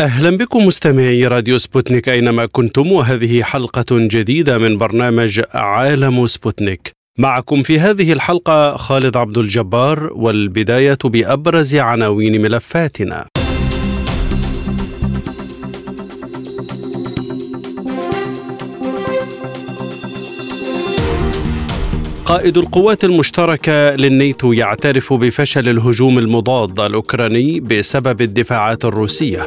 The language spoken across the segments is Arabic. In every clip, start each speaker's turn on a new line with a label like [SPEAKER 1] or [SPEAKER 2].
[SPEAKER 1] أهلا بكم مستمعي راديو سبوتنيك أينما كنتم وهذه حلقة جديدة من برنامج عالم سبوتنيك. معكم في هذه الحلقة خالد عبد الجبار والبداية بأبرز عناوين ملفاتنا. قائد القوات المشتركة للنيتو يعترف بفشل الهجوم المضاد الأوكراني بسبب الدفاعات الروسية.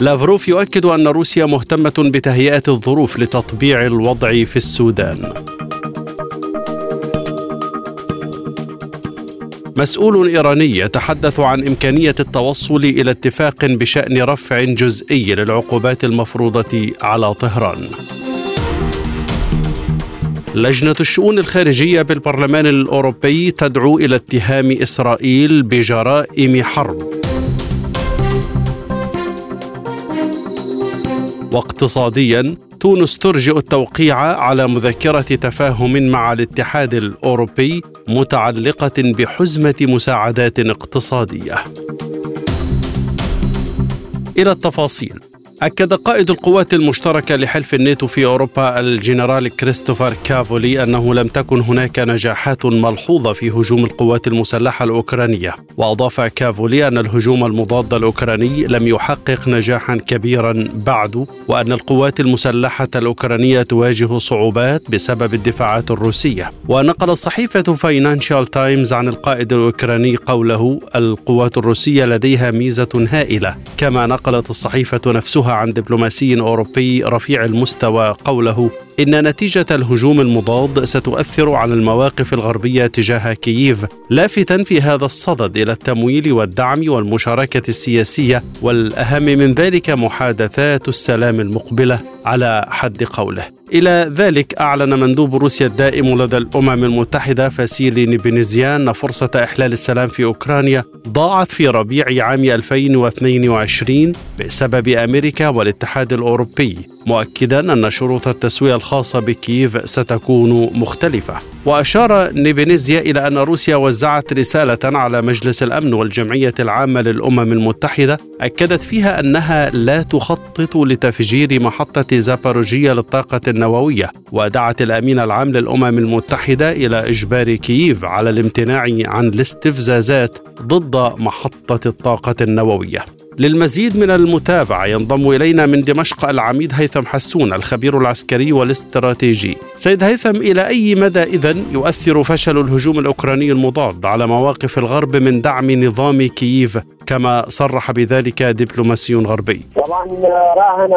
[SPEAKER 1] لافروف يؤكد أن روسيا مهتمة بتهيئة الظروف لتطبيع الوضع في السودان. مسؤول إيراني يتحدث عن إمكانية التوصل إلى اتفاق بشأن رفع جزئي للعقوبات المفروضة على طهران لجنة الشؤون الخارجية بالبرلمان الأوروبي تدعو إلى اتهام إسرائيل بجرائم حرب. واقتصاديا تونس ترجئ التوقيع على مذكرة تفاهم مع الاتحاد الأوروبي متعلقة بحزمة مساعدات اقتصادية. إلى التفاصيل أكد قائد القوات المشتركة لحلف الناتو في أوروبا الجنرال كريستوفر كافولي أنه لم تكن هناك نجاحات ملحوظة في هجوم القوات المسلحة الأوكرانية. وأضاف كافولي أن الهجوم المضاد الأوكراني لم يحقق نجاحا كبيرا بعد وأن القوات المسلحة الأوكرانية تواجه صعوبات بسبب الدفاعات الروسية. ونقل صحيفة فاينانشال تايمز عن القائد الأوكراني قوله القوات الروسية لديها ميزة هائلة. كما نقلت الصحيفة نفسها. عن دبلوماسي أوروبي رفيع المستوى قوله إن نتيجة الهجوم المضاد ستؤثر على المواقف الغربية تجاه كييف لافتا في هذا الصدد إلى التمويل والدعم والمشاركة السياسية والأهم من ذلك محادثات السلام المقبلة. على حد قوله. إلى ذلك أعلن مندوب روسيا الدائم لدى الأمم المتحدة فاسيلي نيبينيزيان فرصة إحلال السلام في أوكرانيا ضاعت في ربيع عام 2022 بسبب أمريكا والاتحاد الأوروبي. مؤكدا أن شروط التسوية الخاصة بكييف ستكون مختلفة. وأشار نيبينيزيا إلى أن روسيا وزعت رسالة على مجلس الأمن والجمعية العامة للأمم المتحدة أكدت فيها أنها لا تخطط لتفجير محطة زاباروجيا للطاقة النووية ودعت الأمين العام للأمم المتحدة إلى إجبار كييف على الامتناع عن الاستفزازات ضد محطة الطاقة النووية. للمزيد من المتابعة ينضم إلينا من دمشق العميد هيثم حسون الخبير العسكري والاستراتيجي. سيد هيثم إلى أي مدى إذا يؤثر فشل الهجوم الأوكراني المضاد على مواقف الغرب من دعم نظام كييف كما صرح بذلك دبلوماسي غربي؟
[SPEAKER 2] طبعا راهن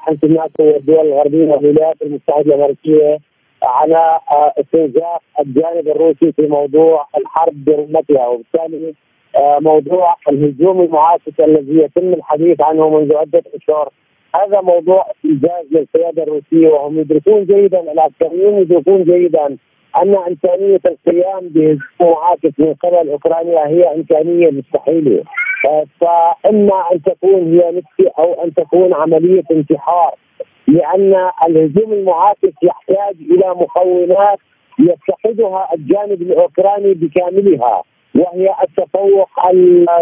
[SPEAKER 2] حلف الناتو والدول الغربية والولايات المتحدة الأمريكية على استنزاف الجانب الروسي في موضوع الحرب برمتها وبالتالي موضوع الهجوم المعاكس الذي يتم الحديث عنه منذ عدة أشهر. هذا موضوع إنجاز للقيادة الروسية وهم يدركون جيدا العسكريون يدركون جيدا أن إمكانية القيام بهجوم معاكس من قبل أوكرانيا هي إمكانية مستحيلة. آه، فإما أن تكون هي نفسي أو أن تكون عملية انتحار لأن الهجوم المعاكس يحتاج إلى مقومات يتخذها الجانب الأوكراني بكاملها. وهي التفوق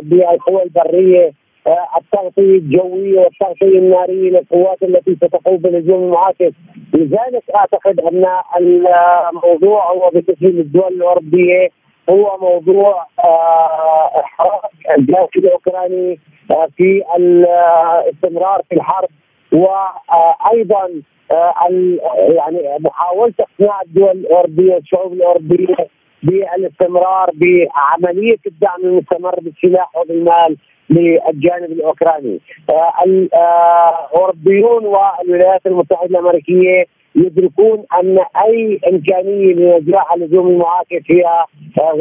[SPEAKER 2] بالقوى البرية آه، التغطية الجوية والتغطية النارية للقوات التي ستقوم بالهجوم المعاكس، لذلك أعتقد أن الموضوع هو بتسهيل الدول الأوروبية هو موضوع آه، إحراج الجيش الأوكراني آه، في الاستمرار في الحرب وأيضا يعني محاولة اقناع الدول الأوروبية والشعوب الأوروبية بالاستمرار بعملية الدعم المستمر بالسلاح وبالمال للجانب الأوكراني. آه، الاوروبيون والولايات المتحدة الأمريكية يدركون أن أي إمكانية لنجاح الهجوم المعاكس هي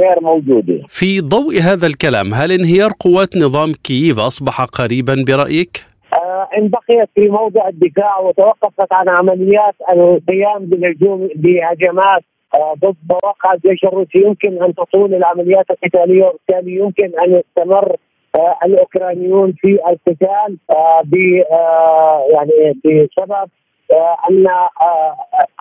[SPEAKER 2] غير موجودة.
[SPEAKER 1] في ضوء هذا الكلام هل انهيار قوات نظام كييف أصبح قريبا برأيك؟
[SPEAKER 2] آه إن بقيت في موضع الدفاع وتوقفت عن عمليات القيام بالهجوم بهجمات ضد مواقع الجيش الروسي. يمكن أن تطول العمليات القتالية وبالتالي يمكن أن يستمر الأوكرانيون في القتال ب يعني بسبب أن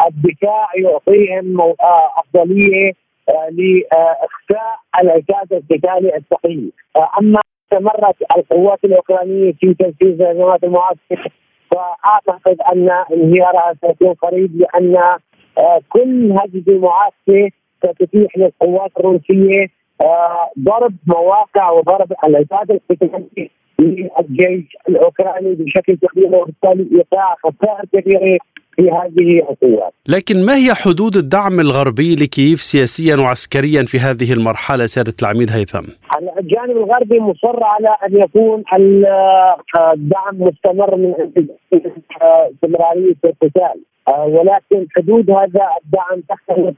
[SPEAKER 2] الدفاع يعطيهم أفضلية لإخفاء العتاد القتالي الثقيل. أما استمرت القوات الأوكرانية في تنفيذ هجمات المعسكر فأعتقد أن انهيارها سيكون قريب لأن آه، كل هذه المعسكر ستتيح للقوات الروسية آه، ضرب مواقع وضرب العتاد القتالي للجيش الأوكراني بشكل كبير وبالتالي إيقاع خسائر كبيره في هذه القوات.
[SPEAKER 1] لكن ما هي حدود الدعم الغربي لكييف سياسيا وعسكريا في هذه المرحلة سياده العميد هيثم؟
[SPEAKER 2] الجانب الغربي مصر على أن يكون الدعم مستمر من استمرارية القتال ولكن حدود هذا الدعم تختلف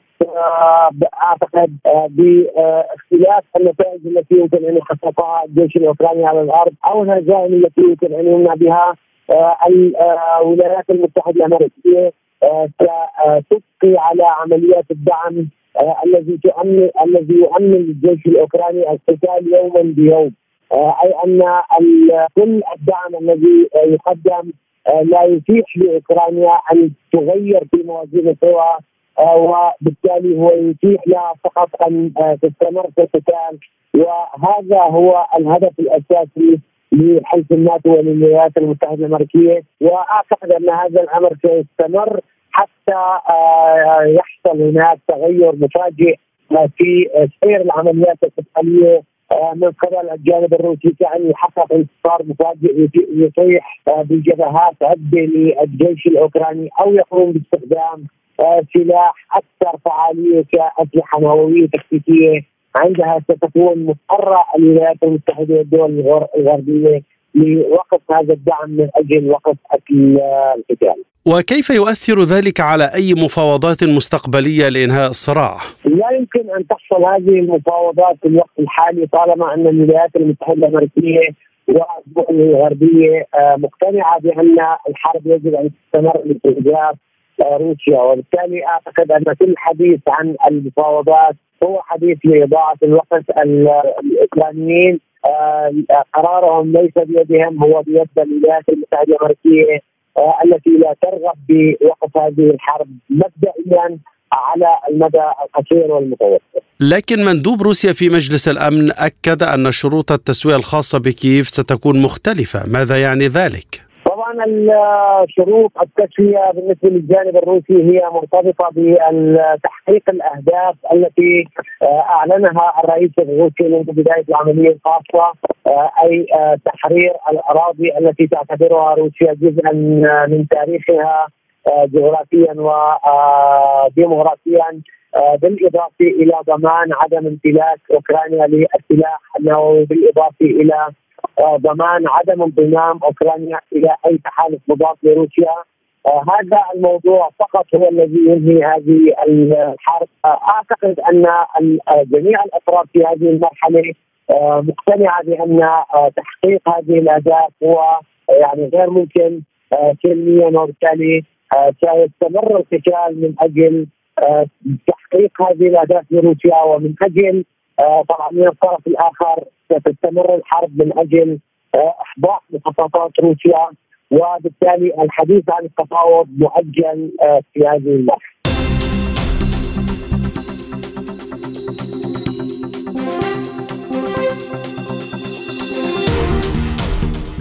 [SPEAKER 2] أعتقد باختلاف النتائج التي يمكن أن يحققها الجيش الأوكراني على الأرض أو الهزائم التي يمكن أن يمنع بها الولايات المتحدة الأمريكية ستبقي على عمليات الدعم الذي تؤمن الذي يؤمن الجيش الأوكراني القتال يوما بيوم. أي أن كل الدعم الذي يقدم لا يتيح لأوكرانيا أن تغير في موازين القوى وبالتالي هو يتيح لها فقط أن تستمر في القتال. وهذا هو الهدف الأساسي لحلف الناتو وللولايات المتحدة الأمريكية وأعتقد أن هذا الأمر سيستمر حتى آه، يحصل هناك تغير مفاجئ في سير العمليات القتالية آه، من قبل الجانب الروسي كأن يحقق انتصار مفاجئ يطيح آه، بالجبهات عدة للجيش الأوكراني أو يقوم باستخدام سلاح أكثر فعالية كأسلحة نووية تكتيكية. عندها ستكون مضطرة الولايات المتحدة والدول الغربية لوقف هذا الدعم من أجل وقف القتال.
[SPEAKER 1] وكيف يؤثر ذلك على أي مفاوضات مستقبلية لإنهاء الصراع؟
[SPEAKER 2] لا يمكن أن تحصل هذه المفاوضات في الوقت الحالي طالما أن الولايات المتحدة الأمريكية والدول الغربية آه، مقتنعة بأن الحرب يجب أن تستمر لاستهداف آه، روسيا وبالتالي أعتقد أن كل حديث عن المفاوضات هو حديث لاضاعه الوقت الاوكرانيين آه، قرارهم ليس بيدهم هو بيد الولايات المتحدة الأمريكية آه، التي لا ترغب بوقف هذه الحرب مبدئيا على المدى القصير والمتوسط.
[SPEAKER 1] لكن مندوب روسيا في مجلس الأمن أكد أن شروط التسوية الخاصة بكييف ستكون مختلفة، ماذا يعني ذلك؟
[SPEAKER 2] طبعا الشروط التسويه بالنسبة للجانب الروسي هي مرتبطة بتحقيق الأهداف التي آه، أعلنها الرئيس الروسي منذ بداية العملية الخاصة آه، أي آه، تحرير الأراضي التي تعتبرها روسيا جزءا من تاريخها جغرافيا وديمغرافيا بالإضافة إلى ضمان عدم امتلاك أوكرانيا للسلاح النووي بالإضافة إلى ضمان عدم انضمام أوكرانيا إلى أي تحالف مضاد لروسيا. آه هذا الموضوع فقط هو الذي ينهي هذه الحرب. آه أعتقد أن جميع الأطراف في هذه المرحلة آه مقتنعة بأن آه، تحقيق هذه الأهداف هو يعني غير ممكن. آه، سلميا وبالتالي آه، سيستمر القتال من أجل تحقيق هذه الأهداف لروسيا ومن أجل طبعا من الطرف الآخر ستستمر الحرب من أجل آه، احباط مخططات روسيا وبالتالي الحديث عن التفاوض مؤجل آه، في هذه المرحلة.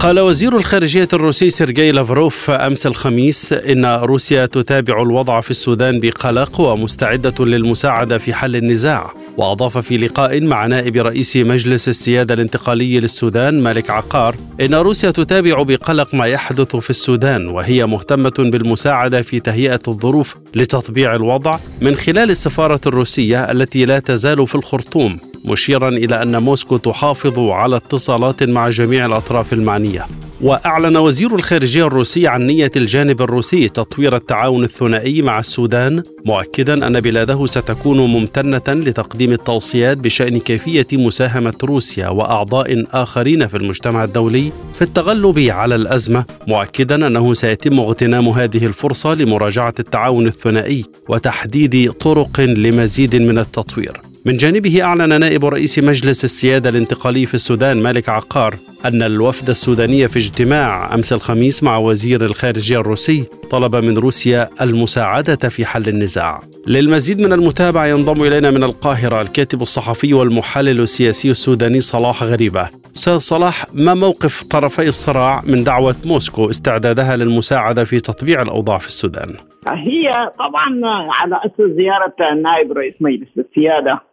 [SPEAKER 1] قال وزير الخارجية الروسي سيرجي لافروف أمس الخميس إن روسيا تتابع الوضع في السودان بقلق ومستعدة للمساعدة في حل النزاع وأضاف في لقاء مع نائب رئيس مجلس السيادة الانتقالي للسودان مالك عقار إن روسيا تتابع بقلق ما يحدث في السودان وهي مهتمة بالمساعدة في تهيئة الظروف لتطبيع الوضع من خلال السفارة الروسية التي لا تزال في الخرطوم. مشيرا إلى أن موسكو تحافظ على اتصالات مع جميع الأطراف المعنية. وأعلن وزير الخارجية الروسي عن نية الجانب الروسي تطوير التعاون الثنائي مع السودان مؤكدا أن بلاده ستكون ممتنة لتقديم التوصيات بشأن كيفية مساهمة روسيا وأعضاء آخرين في المجتمع الدولي في التغلب على الأزمة مؤكدا أنه سيتم اغتنام هذه الفرصة لمراجعة التعاون الثنائي وتحديد طرق لمزيد من التطوير. من جانبه أعلن نائب رئيس مجلس السيادة الانتقالي في السودان مالك عقار أن الوفد السوداني في اجتماع أمس الخميس مع وزير الخارجية الروسي طلب من روسيا المساعدة في حل النزاع للمزيد من المتابعة ينضم إلينا من القاهرة الكاتب الصحفي والمحلل السياسي السوداني صلاح غريبة أستاذ صلاح ما موقف طرفي الصراع من دعوة موسكو استعدادها للمساعدة في تطبيع الأوضاع في السودان؟
[SPEAKER 3] هي طبعا على أساس زيارة نائب رئيس مجلس السيادة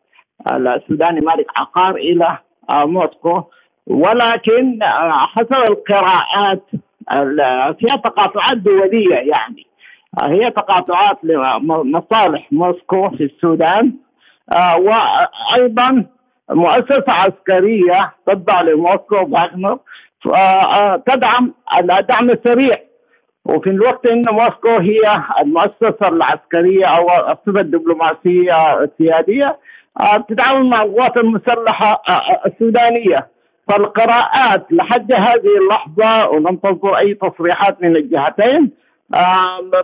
[SPEAKER 3] السوداني مالك عقار إلى آه، موسكو. ولكن آه، حسب القراءات فيها تقاطعات دولية يعني. آه، هي تقاطعات لمصالح موسكو في السودان. وأيضا مؤسسة عسكرية تتبع لموسكو باغنر تدعم الدعم السريع. وفي الوقت إن موسكو هي المؤسسة العسكرية أو الصفة الدبلوماسية السيادية تتعاون مع القوات المسلحة آه، آه، السودانية. فالقراءات لحد هذه اللحظة تصدر أي تصريحات من الجهتين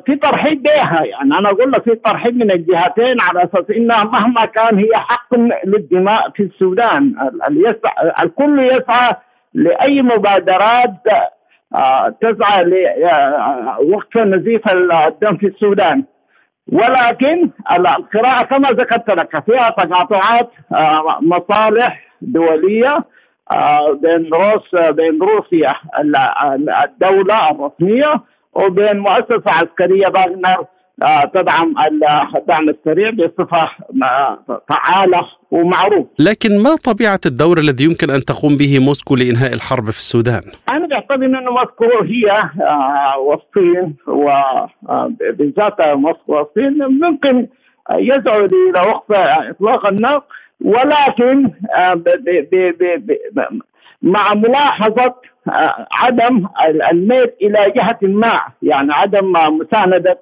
[SPEAKER 3] في ترحيب بها. يعني أنا أقول لك في ترحيب من الجهتين على أساس إنها مهما كان هي حق للدماء في السودان. الكل يسعى لأي مبادرات آه، تسعى لوقف نزيف الدم في السودان. ولكن القراءة كما ذكرت لك فيها تقاطعات آه، مصالح دولية آه، بين روس بين روسيا الدولة الرسمية وبين مؤسسة عسكرية باغنر تدعم الدعم السريع بصفة فعالة ومعروف
[SPEAKER 1] لكن ما طبيعة الدور الذي يمكن أن تقوم به موسكو لإنهاء الحرب في السودان؟
[SPEAKER 3] أنا بعتقد أن موسكو هي آه، والصين وبالذات آه، موسكو والصين ممكن يسعوا إلى وقف إطلاق النار ولكن مع ملاحظة عدم الميل إلى جهة ما يعني عدم مساندة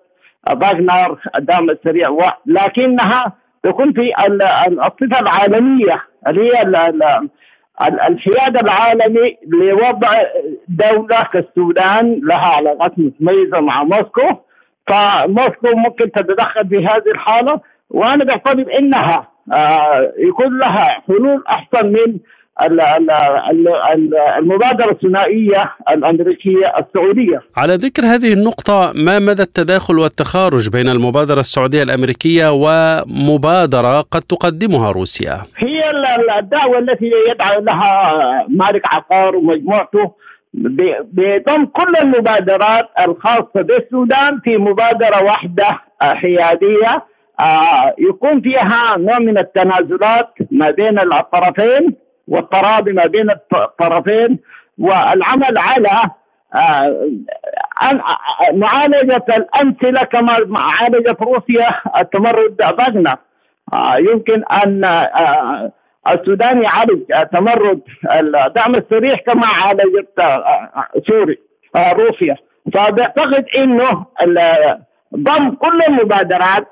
[SPEAKER 3] فاغنر الدعم السريع. لكنها تكون في الصفة العالمية اللي هي الحياد العالمي لوضع دولة كالسودان لها علاقات متميزة مع موسكو. فموسكو ممكن تتدخل في هذه الحالة. وأنا بعتقد انها آه، يكون لها حلول أحسن من المبادرة الثنائية الأمريكية السعودية.
[SPEAKER 1] على ذكر هذه النقطة ما مدى التداخل والتخارج بين المبادرة السعودية الأمريكية ومبادرة قد تقدمها روسيا؟
[SPEAKER 3] هي الدعوة التي يدعو لها مالك عقار ومجموعته بضم كل المبادرات الخاصة بالسودان في مبادرة واحدة حيادية آه، يكون فيها نوع من التنازلات ما بين الطرفين. والتراضي ما بين الطرفين والعمل على آه، معالجة الأمثلة كما عالجت روسيا التمرد باغنر. آه، يمكن أن آه، السودان يعالج تمرد الدعم السريع كما عالجت سوري روسيا. فبعتقد إنه ضم كل المبادرات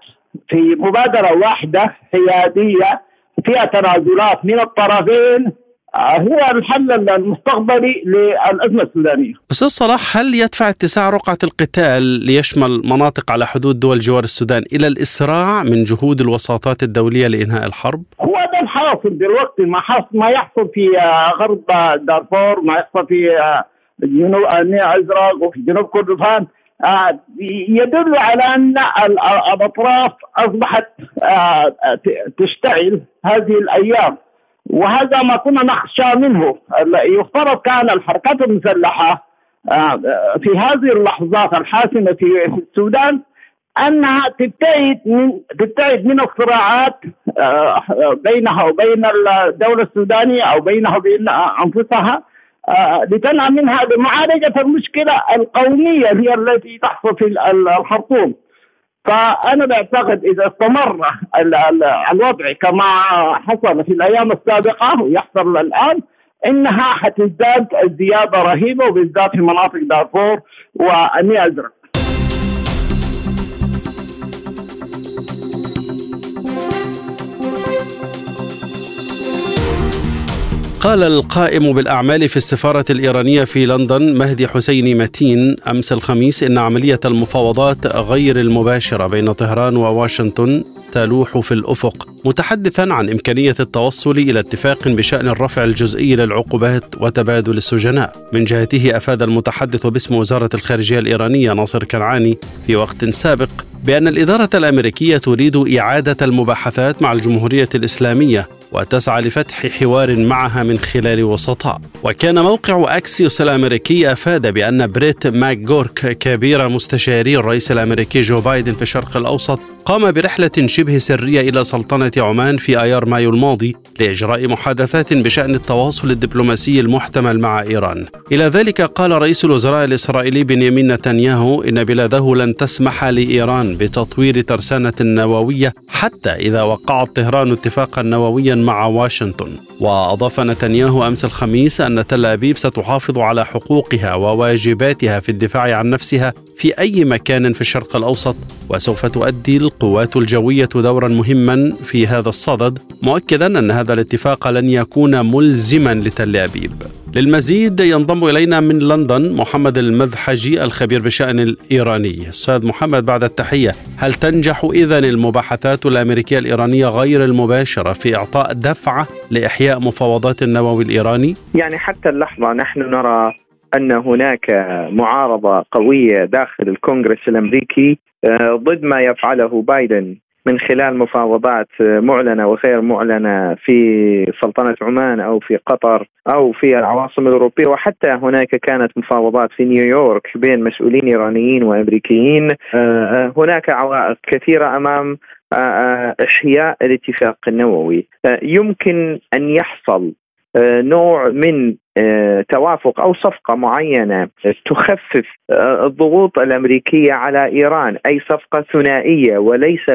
[SPEAKER 3] في مبادرة واحدة حيادية فيها تنازلات من الطرفين آه، هو الحل المستقبلي للأزمة السودانية.
[SPEAKER 1] أستاذ صلاح هل يدفع اتساع رقعة القتال ليشمل مناطق على حدود دول جوار السودان إلى الإسراع من جهود الوساطات الدولية لإنهاء الحرب؟
[SPEAKER 3] هو ده الحاصل دلوقتي ما حصل ما يحصل في آه، غرب دارفور ما يحصل في آه، جنوب الازرق وفي جنوب كردفان يدل على أن الأطراف أصبحت آه، تشتعل هذه الأيام. وهذا ما كنا نخشى منه. يفترض كان الحركات المسلحة آه، في هذه اللحظات الحاسمة في السودان أنها تبتعد من تبتعد من الصراعات بينها وبين الدولة السودانية أو بينها وبين أنفسها. لتنهى منها بمعالجة المشكلة القومية هي التي تحصل في الخرطوم. فأنا بعتقد إذا استمر الوضع كما حصل في الأيام السابقة ويحصل الآن إنها حتزداد زيادة رهيبة وبالذات في مناطق دارفور والنيل
[SPEAKER 1] قال القائم بالأعمال في السفارة الإيرانية في لندن مهدي حسيني متين أمس الخميس إن عملية المفاوضات غير المباشرة بين طهران وواشنطن تلوح في الأفق متحدثا عن إمكانية التوصل إلى اتفاق بشأن الرفع الجزئي للعقوبات وتبادل السجناء. من جهته أفاد المتحدث باسم وزارة الخارجية الإيرانية ناصر كنعاني في وقت سابق بأن الإدارة الأمريكية تريد إعادة المباحثات مع الجمهورية الإسلامية وتسعى لفتح حوار معها من خلال وسطاء وكان موقع أكسيوس الأمريكي أفاد بأن بريت ماك جورك كبير مستشاري الرئيس الأمريكي جو بايدن في الشرق الأوسط قام برحلة شبه سرية إلى سلطنة عمان في آيار مايو الماضي لإجراء محادثات بشأن التواصل الدبلوماسي المحتمل مع إيران. إلى ذلك قال رئيس الوزراء الإسرائيلي بنيامين نتنياهو إن بلاده لن تسمح لإيران بتطوير ترسانة نووية حتى إذا وقعت طهران اتفاقا نوويا مع واشنطن. وأضاف نتنياهو أمس الخميس أن تل أبيب ستحافظ على حقوقها وواجباتها في الدفاع عن نفسها في أي مكان في الشرق الأوسط وسوف تؤدي القوات الجوية دورا مهما في هذا الصدد مؤكدا أن هذا الاتفاق لن يكون ملزما لتل أبيب. للمزيد ينضم إلينا من لندن محمد المذحجي الخبير بالشأن الإيراني أستاذ محمد بعد التحية هل تنجح إذا المباحثات الأمريكية الإيرانية غير المباشرة في إعطاء دفعة لإحياء مفاوضات النووي الإيراني؟
[SPEAKER 4] يعني حتى اللحظة نحن نرى أن هناك معارضة قوية داخل الكونغرس الأمريكي آه، ضد ما يفعله بايدن من خلال مفاوضات معلنة وغير معلنة في سلطنة عمان أو في قطر أو في العواصم الأوروبية. وحتى هناك كانت مفاوضات في نيويورك بين مسؤولين إيرانيين وأمريكيين. آه، هناك عوائق كثيرة أمام آه، إحياء الاتفاق النووي. يمكن أن يحصل آه، نوع من آه، توافق أو صفقة معينة تخفف آه، الضغوط الأمريكية على إيران، أي صفقة ثنائية وليس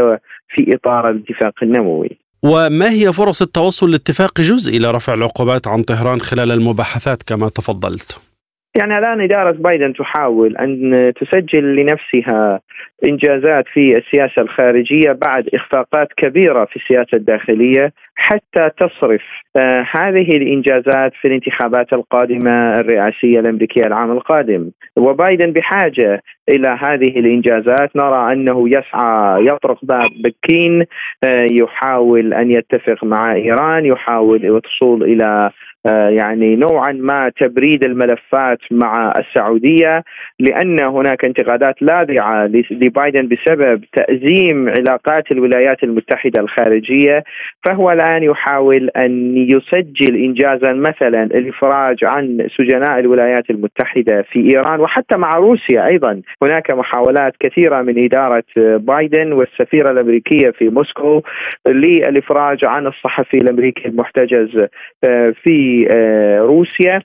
[SPEAKER 4] في إطار الاتفاق النووي.
[SPEAKER 1] وما هي فرص التوصل لاتفاق جزئي لرفع العقوبات عن طهران خلال المباحثات كما تفضلت؟
[SPEAKER 4] يعني الآن إدارة بايدن تحاول أن تسجل لنفسها إنجازات في السياسة الخارجية بعد إخفاقات كبيرة في السياسة الداخلية حتى تصرف. آه هذه الإنجازات في الانتخابات القادمة الرئاسية الأمريكية العام القادم. وبايدن بحاجة إلى هذه الإنجازات. نرى أنه يسعى يطرق باب بكين آه يحاول أن يتفق مع إيران يحاول الوصول إلى يعني نوعا ما تبريد الملفات مع السعودية لأن هناك انتقادات لاذعة لبايدن بسبب تأزيم علاقات الولايات المتحدة الخارجية. فهو الآن يحاول أن يسجل انجازا مثلا الافراج عن سجناء الولايات المتحدة في إيران وحتى مع روسيا أيضا. هناك محاولات كثيرة من إدارة بايدن والسفيرة الأمريكية في موسكو للإفراج عن الصحفي الأمريكي المحتجز آه، في آه، روسيا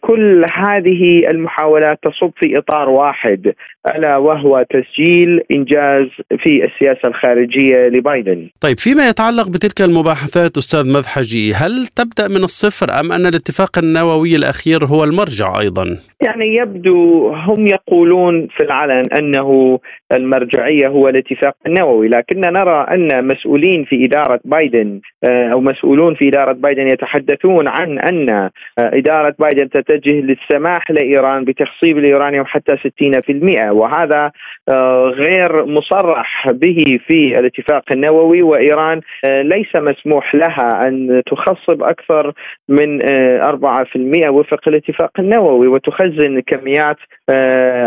[SPEAKER 4] كل هذه المحاولات تصب في إطار واحد ألا وهو تسجيل إنجاز في السياسة الخارجية لبايدن.
[SPEAKER 1] طيب فيما يتعلق بتلك المباحثات أستاذ مذحجي، هل تبدأ من الصفر أم أن الاتفاق النووي الأخير هو المرجع أيضا؟
[SPEAKER 4] يعني يبدو هم يقولون في العلن أنه المرجعية هو الاتفاق النووي، لكننا نرى أن مسؤولين في إدارة بايدن آه، أو مسؤولون في إدارة بايدن يتحدثون عن أن آه، إدارة بايدن تتجه للسماح لإيران بتخصيب اليورانيوم حتى 60% وهذا آه، غير مصرح به في الاتفاق النووي وإيران ليس مسموح لها أن تخصب أكثر من 4% وفق الاتفاق النووي وتخزن كميات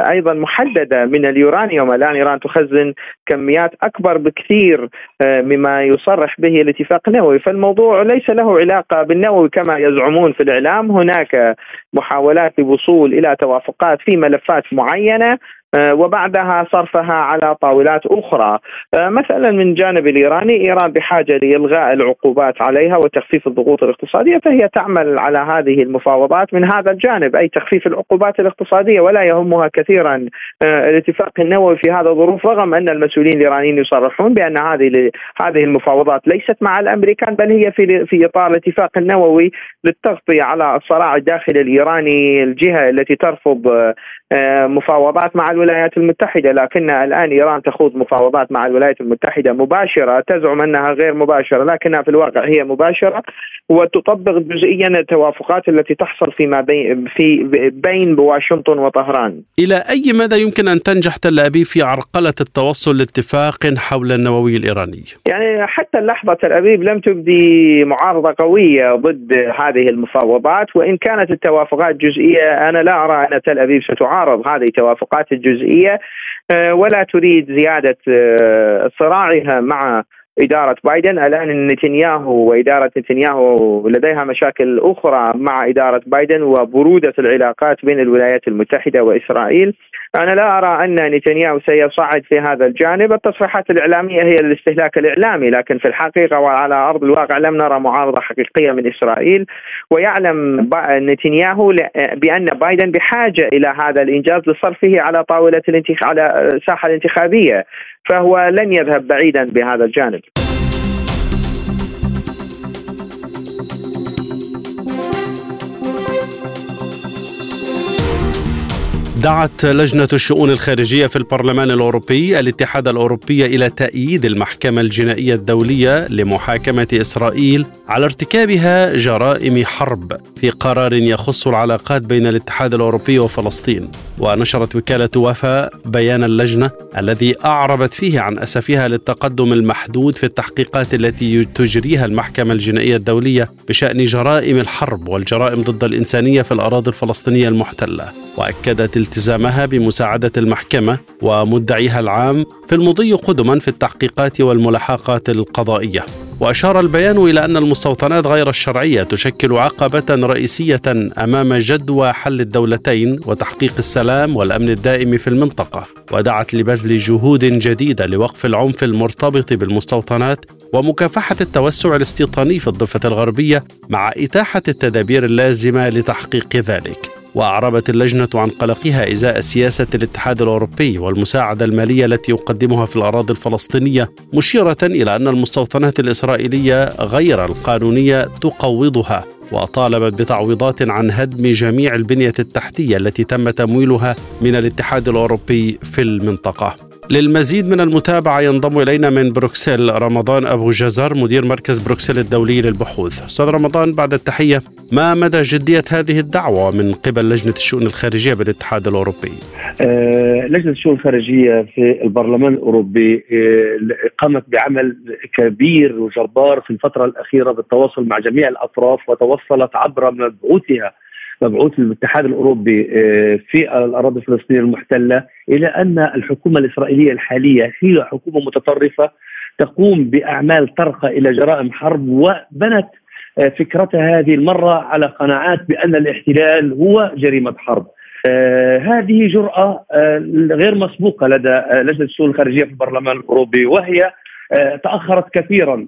[SPEAKER 4] أيضا محددة من اليورانيوم. الآن إيران تخزن كميات أكبر بكثير مما يصرح به الاتفاق النووي. فالموضوع ليس له علاقة بالنووي كما يزعمون في الإعلام. هناك محاولات للوصول إلى توافقات في ملفات معينة وبعدها صرفها على طاولات أخرى. مثلا من جانب الإيراني إيران بحاجة لإلغاء العقوبات عليها وتخفيف الضغوط الاقتصادية فهي تعمل على هذه المفاوضات من هذا الجانب أي تخفيف العقوبات الاقتصادية ولا يهمها كثيرا الاتفاق النووي في هذا الظروف رغم أن المسؤولين الإيرانيين يصرحون بأن هذه هذه المفاوضات ليست مع الأمريكان بل هي في في إطار الاتفاق النووي للتغطية على الصراع الداخلي الإيراني الجهة التي ترفض آه، مفاوضات مع الولايات المتحدة لكن الآن إيران تخوض مفاوضات مع الولايات المتحدة مباشرة تزعم أنها غير مباشرة لكنها في الواقع هي مباشرة وتطبق جزئيا التوافقات التي تحصل فيما بين في بين واشنطن وطهران.
[SPEAKER 1] إلى أي مدى يمكن أن تنجح تل أبيب في عرقلة التوصل لاتفاق حول النووي الإيراني؟
[SPEAKER 4] يعني حتى اللحظة تل أبيب لم تبدي معارضة قوية ضد هذه المفاوضات وإن كانت التوافقات جزئية أنا لا أرى أن تل أبيب ستعارض هذه التوافقات الجزئية آه، ولا تريد زيادة آه، صراعها مع إدارة بايدن. الآن نتنياهو وإدارة نتنياهو لديها مشاكل أخرى مع إدارة بايدن وبرودة العلاقات بين الولايات المتحدة وإسرائيل. أنا لا أرى أن نتنياهو سيصعد في هذا الجانب. التصريحات الإعلامية هي الاستهلاك الإعلامي لكن في الحقيقة وعلى أرض الواقع لم نرى معارضة حقيقية من إسرائيل. ويعلم نتنياهو بأن بايدن بحاجة إلى هذا الإنجاز لصرفه على طاولة الانتخ... على الساحة الانتخابية. فهو لن يذهب بعيدا بهذا الجانب.
[SPEAKER 1] دعت لجنة الشؤون الخارجية في البرلمان الأوروبي الاتحاد الأوروبي إلى تأييد المحكمة الجنائية الدولية لمحاكمة إسرائيل على ارتكابها جرائم حرب في قرار يخص العلاقات بين الاتحاد الأوروبي وفلسطين. ونشرت وكالة وفا بيان اللجنة الذي أعربت فيه عن أسفها للتقدم المحدود في التحقيقات التي تجريها المحكمة الجنائية الدولية بشأن جرائم الحرب والجرائم ضد الإنسانية في الأراضي الفلسطينية المحتلة. وأكدت التزامها بمساعدة المحكمة ومدعيها العام في المضي قدما في التحقيقات والملاحقات القضائية. وأشار البيان إلى أن المستوطنات غير الشرعية تشكل عقبة رئيسية أمام جدوى حل الدولتين وتحقيق السلام والأمن الدائم في المنطقة. ودعت لبذل جهود جديدة لوقف العنف المرتبط بالمستوطنات ومكافحة التوسع الاستيطاني في الضفة الغربية مع إتاحة التدابير اللازمة لتحقيق ذلك. وأعربت اللجنة عن قلقها إزاء سياسه الاتحاد الأوروبي والمساعدة المالية التي يقدمها في الأراضي الفلسطينية مشيرة إلى أن المستوطنات الإسرائيلية غير القانونية تقوضها وطالبت بتعويضات عن هدم جميع البنية التحتية التي تم تمويلها من الاتحاد الأوروبي في المنطقة. للمزيد من المتابعة ينضم إلينا من بروكسل رمضان أبو جزر مدير مركز بروكسل الدولي للبحوث. أستاذ رمضان بعد التحية ما مدى جدية هذه الدعوة من قبل لجنة الشؤون الخارجية بالاتحاد الأوروبي؟
[SPEAKER 5] آه لجنة الشؤون الخارجية في البرلمان الأوروبي آه قامت بعمل كبير وجبار في الفترة الأخيرة بالتواصل مع جميع الأطراف وتوصلت عبر مبعوثها مبعوث الاتحاد الأوروبي آه، في الأراضي الفلسطينية المحتلة إلى أن الحكومة الإسرائيلية الحالية هي حكومة متطرفة تقوم بأعمال ترقى إلى جرائم حرب وبنت آه، فكرتها هذه المرة على قناعات بأن الاحتلال هو جريمة حرب. آه هذه جرأة غير مسبوقة لدى لجنة الشؤون الخارجية في البرلمان الأوروبي وهي تأخرت كثيرا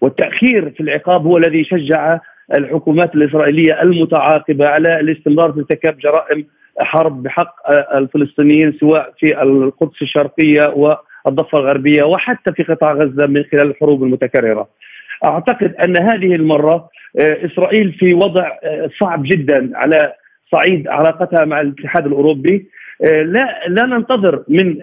[SPEAKER 5] والتأخير في العقاب هو الذي شجع الحكومات الإسرائيلية المتعاقبة على الاستمرار في ارتكاب جرائم حرب بحق الفلسطينيين سواء في القدس الشرقية والضفة الغربية وحتى في قطاع غزة من خلال الحروب المتكررة. أعتقد أن هذه المرة آه، إسرائيل في وضع آه، صعب جدا على صعيد علاقتها مع الاتحاد الأوروبي آه، لا لا ننتظر من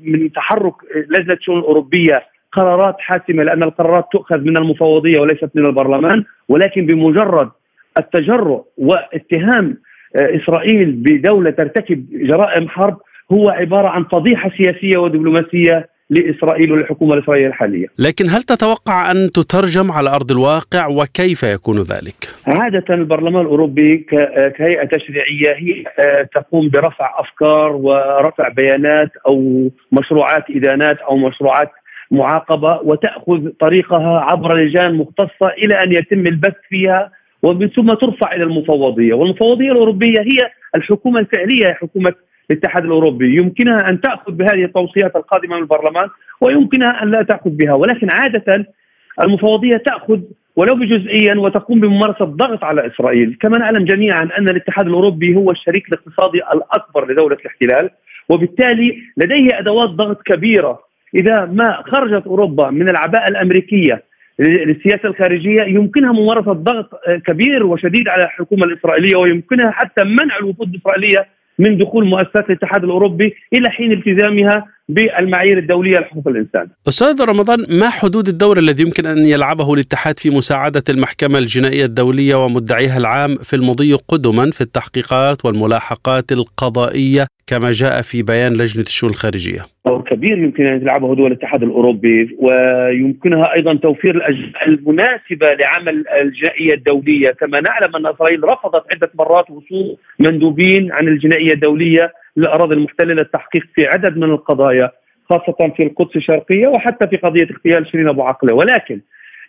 [SPEAKER 5] من تحرك لجنة الشؤون الأوروبية قرارات حاسمة لأن القرارات تؤخذ من المفوضية وليست من البرلمان ولكن بمجرد التجرؤ واتهام آه، إسرائيل بدولة ترتكب جرائم حرب هو عبارة عن فضيحة سياسية ودبلوماسية لإسرائيل وللحكومة الإسرائيلية الحالية.
[SPEAKER 1] لكن هل تتوقع أن تترجم على أرض الواقع وكيف يكون ذلك؟
[SPEAKER 5] عادة البرلمان الأوروبي آه، كهيئة تشريعية هي آه، تقوم برفع أفكار ورفع بيانات أو مشروعات إدانات أو مشروعات معاقبة وتأخذ طريقها عبر لجان مختصة إلى أن يتم البث فيها ومن ثم ترفع إلى المفوضية، والمفوضية الأوروبية هي الحكومة الفعلية حكومة الاتحاد الأوروبي. يمكنها أن تأخذ بهذه التوصيات القادمة من البرلمان ويمكنها أن لا تأخذ بها. ولكن عادة المفوضية تأخذ ولو بجزئيا وتقوم بممارسة ضغط على إسرائيل، كما نعلم جميعا أن الاتحاد الأوروبي هو الشريك الاقتصادي الأكبر لدولة الاحتلال وبالتالي لديه أدوات ضغط كبيرة إذا ما خرجت أوروبا من العباءة الأمريكية للسياسة الخارجية يمكنها ممارسة ضغط كبير وشديد على الحكومة الإسرائيلية ويمكنها حتى منع الوفود الإسرائيلية من دخول مؤسسات الاتحاد الأوروبي إلى حين التزامها بالمعايير الدولية لحقوق الإنسان.
[SPEAKER 1] أستاذ رمضان ما حدود الدور الذي يمكن أن يلعبه الاتحاد في مساعدة المحكمة الجنائية الدولية ومدعيها العام في المضي قدما في التحقيقات والملاحقات القضائية كما جاء في بيان لجنة الشؤون الخارجية؟
[SPEAKER 5] دور كبير يمكن أن تلعبه دول الاتحاد الأوروبي ويمكنها أيضا توفير الاجزاء المناسبة لعمل الجنائية الدولية، كما نعلم أن إسرائيل رفضت عدة مرات وصول مندوبين عن الجنائية الدولية للاراضي المحتلة للتحقيق في عدد من القضايا خاصة في القدس الشرقية وحتى في قضية اغتيال شيرين أبو عقلة، ولكن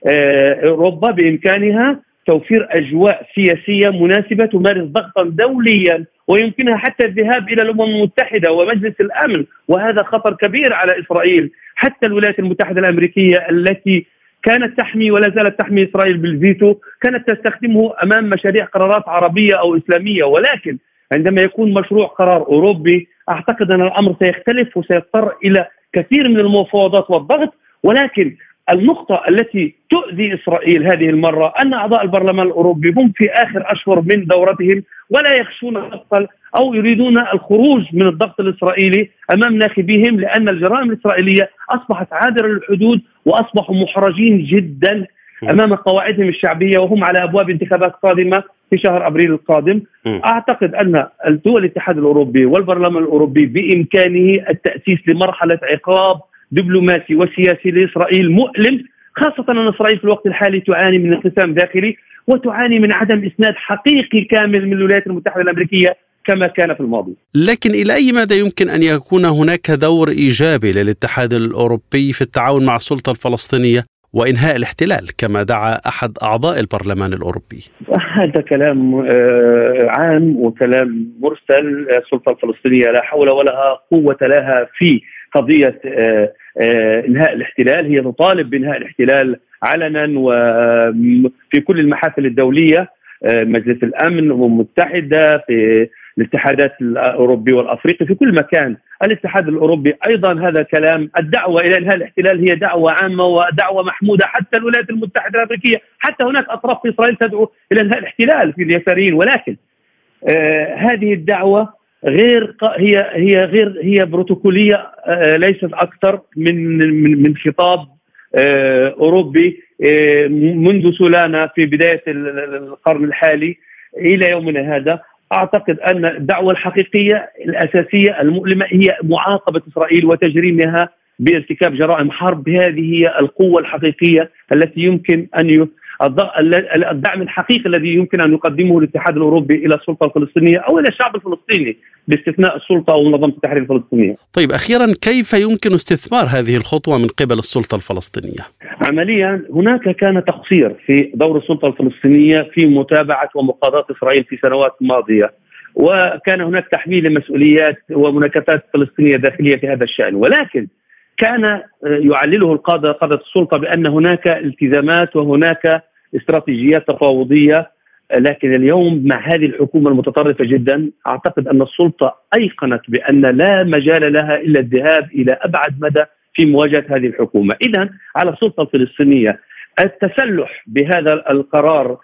[SPEAKER 5] آه، أوروبا بإمكانها توفير أجواء سياسية مناسبة تمارس ضغطا دوليا ويمكنها حتى الذهاب إلى الأمم المتحدة ومجلس الأمن وهذا خطر كبير على إسرائيل. حتى الولايات المتحدة الأمريكية التي كانت تحمي ولا زالت تحمي إسرائيل بالفيتو كانت تستخدمه أمام مشاريع قرارات عربية أو إسلامية. ولكن عندما يكون مشروع قرار أوروبي أعتقد أن الأمر سيختلف وسيضطر إلى كثير من المفاوضات والضغط ولكن النقطة التي تؤذي إسرائيل هذه المرة أن أعضاء البرلمان الأوروبي هم في آخر أشهر من دورتهم ولا يخشون الضغط أو يريدون الخروج من الضغط الإسرائيلي أمام ناخبيهم لأن الجرائم الإسرائيلية أصبحت عابرة للحدود وأصبحوا محرجين جدا أمام قواعدهم الشعبية وهم على أبواب انتخابات قادمة في شهر أبريل القادم. أعتقد أن الدول الاتحاد الأوروبي والبرلمان الأوروبي بإمكانه التأسيس لمرحلة عقاب دبلوماسي وسياسي لإسرائيل مؤلم خاصة أن إسرائيل في الوقت الحالي تعاني من انقسام داخلي وتعاني من عدم إسناد حقيقي كامل من الولايات المتحدة الأمريكية كما كان في الماضي.
[SPEAKER 1] لكن إلى أي مدى يمكن أن يكون هناك دور إيجابي للاتحاد الأوروبي في التعاون مع السلطة الفلسطينية؟ وإنهاء الاحتلال كما دعا أحد أعضاء البرلمان الأوروبي.
[SPEAKER 5] هذا كلام آه، عام وكلام مرسل السلطة الفلسطينية لا حول ولا قوة لها في قضية آه، آه، إنهاء الاحتلال هي تطالب بإنهاء الاحتلال علنا وفي كل المحافل الدولية آه، مجلس الأمن الأمم المتحدة في الاتحادات الأوروبي والأفريقي في كل مكان. الاتحاد الأوروبي أيضا هذا كلام الدعوة إلى إنهاء الاحتلال هي دعوة عامة ودعوة محمودة حتى الولايات المتحدة الأمريكية. حتى هناك أطراف في إسرائيل تدعو إلى إنهاء الاحتلال في اليساريين. ولكن آه هذه الدعوة غير هي هي غير هي بروتوكولية آه ليست أكثر من من من خطاب آه أوروبي آه منذ سولانا في بداية القرن الحالي إلى يومنا هذا. أعتقد أن الدعوة الحقيقية الأساسية المؤلمة هي معاقبة إسرائيل وتجريمها بارتكاب جرائم حرب هذه هي القوة الحقيقية التي يمكن أن الدعم الحقيقي الذي يمكن أن يقدمه الاتحاد الأوروبي إلى السلطة الفلسطينية أو إلى الشعب الفلسطيني باستثناء السلطة أو منظمه التحرير الفلسطينية.
[SPEAKER 1] طيب أخيرا كيف يمكن استثمار هذه الخطوة من قبل السلطة الفلسطينية؟
[SPEAKER 5] عمليا هناك كان تقصير في دور السلطة الفلسطينية في متابعة ومقاضاه إسرائيل في سنوات ماضية. وكان هناك تحميل مسؤوليات ومناكفات فلسطينية داخلية في هذا الشأن ولكن كان يعلله القاده قاده السلطة بأن هناك التزامات وهناك استراتيجيات تفاوضية لكن اليوم مع هذه الحكومة المتطرفة جدا أعتقد أن السلطة أيقنت بأن لا مجال لها إلا الذهاب إلى أبعد مدى في مواجهة هذه الحكومة، اذا على السلطة الفلسطينية التسلح بهذا القرار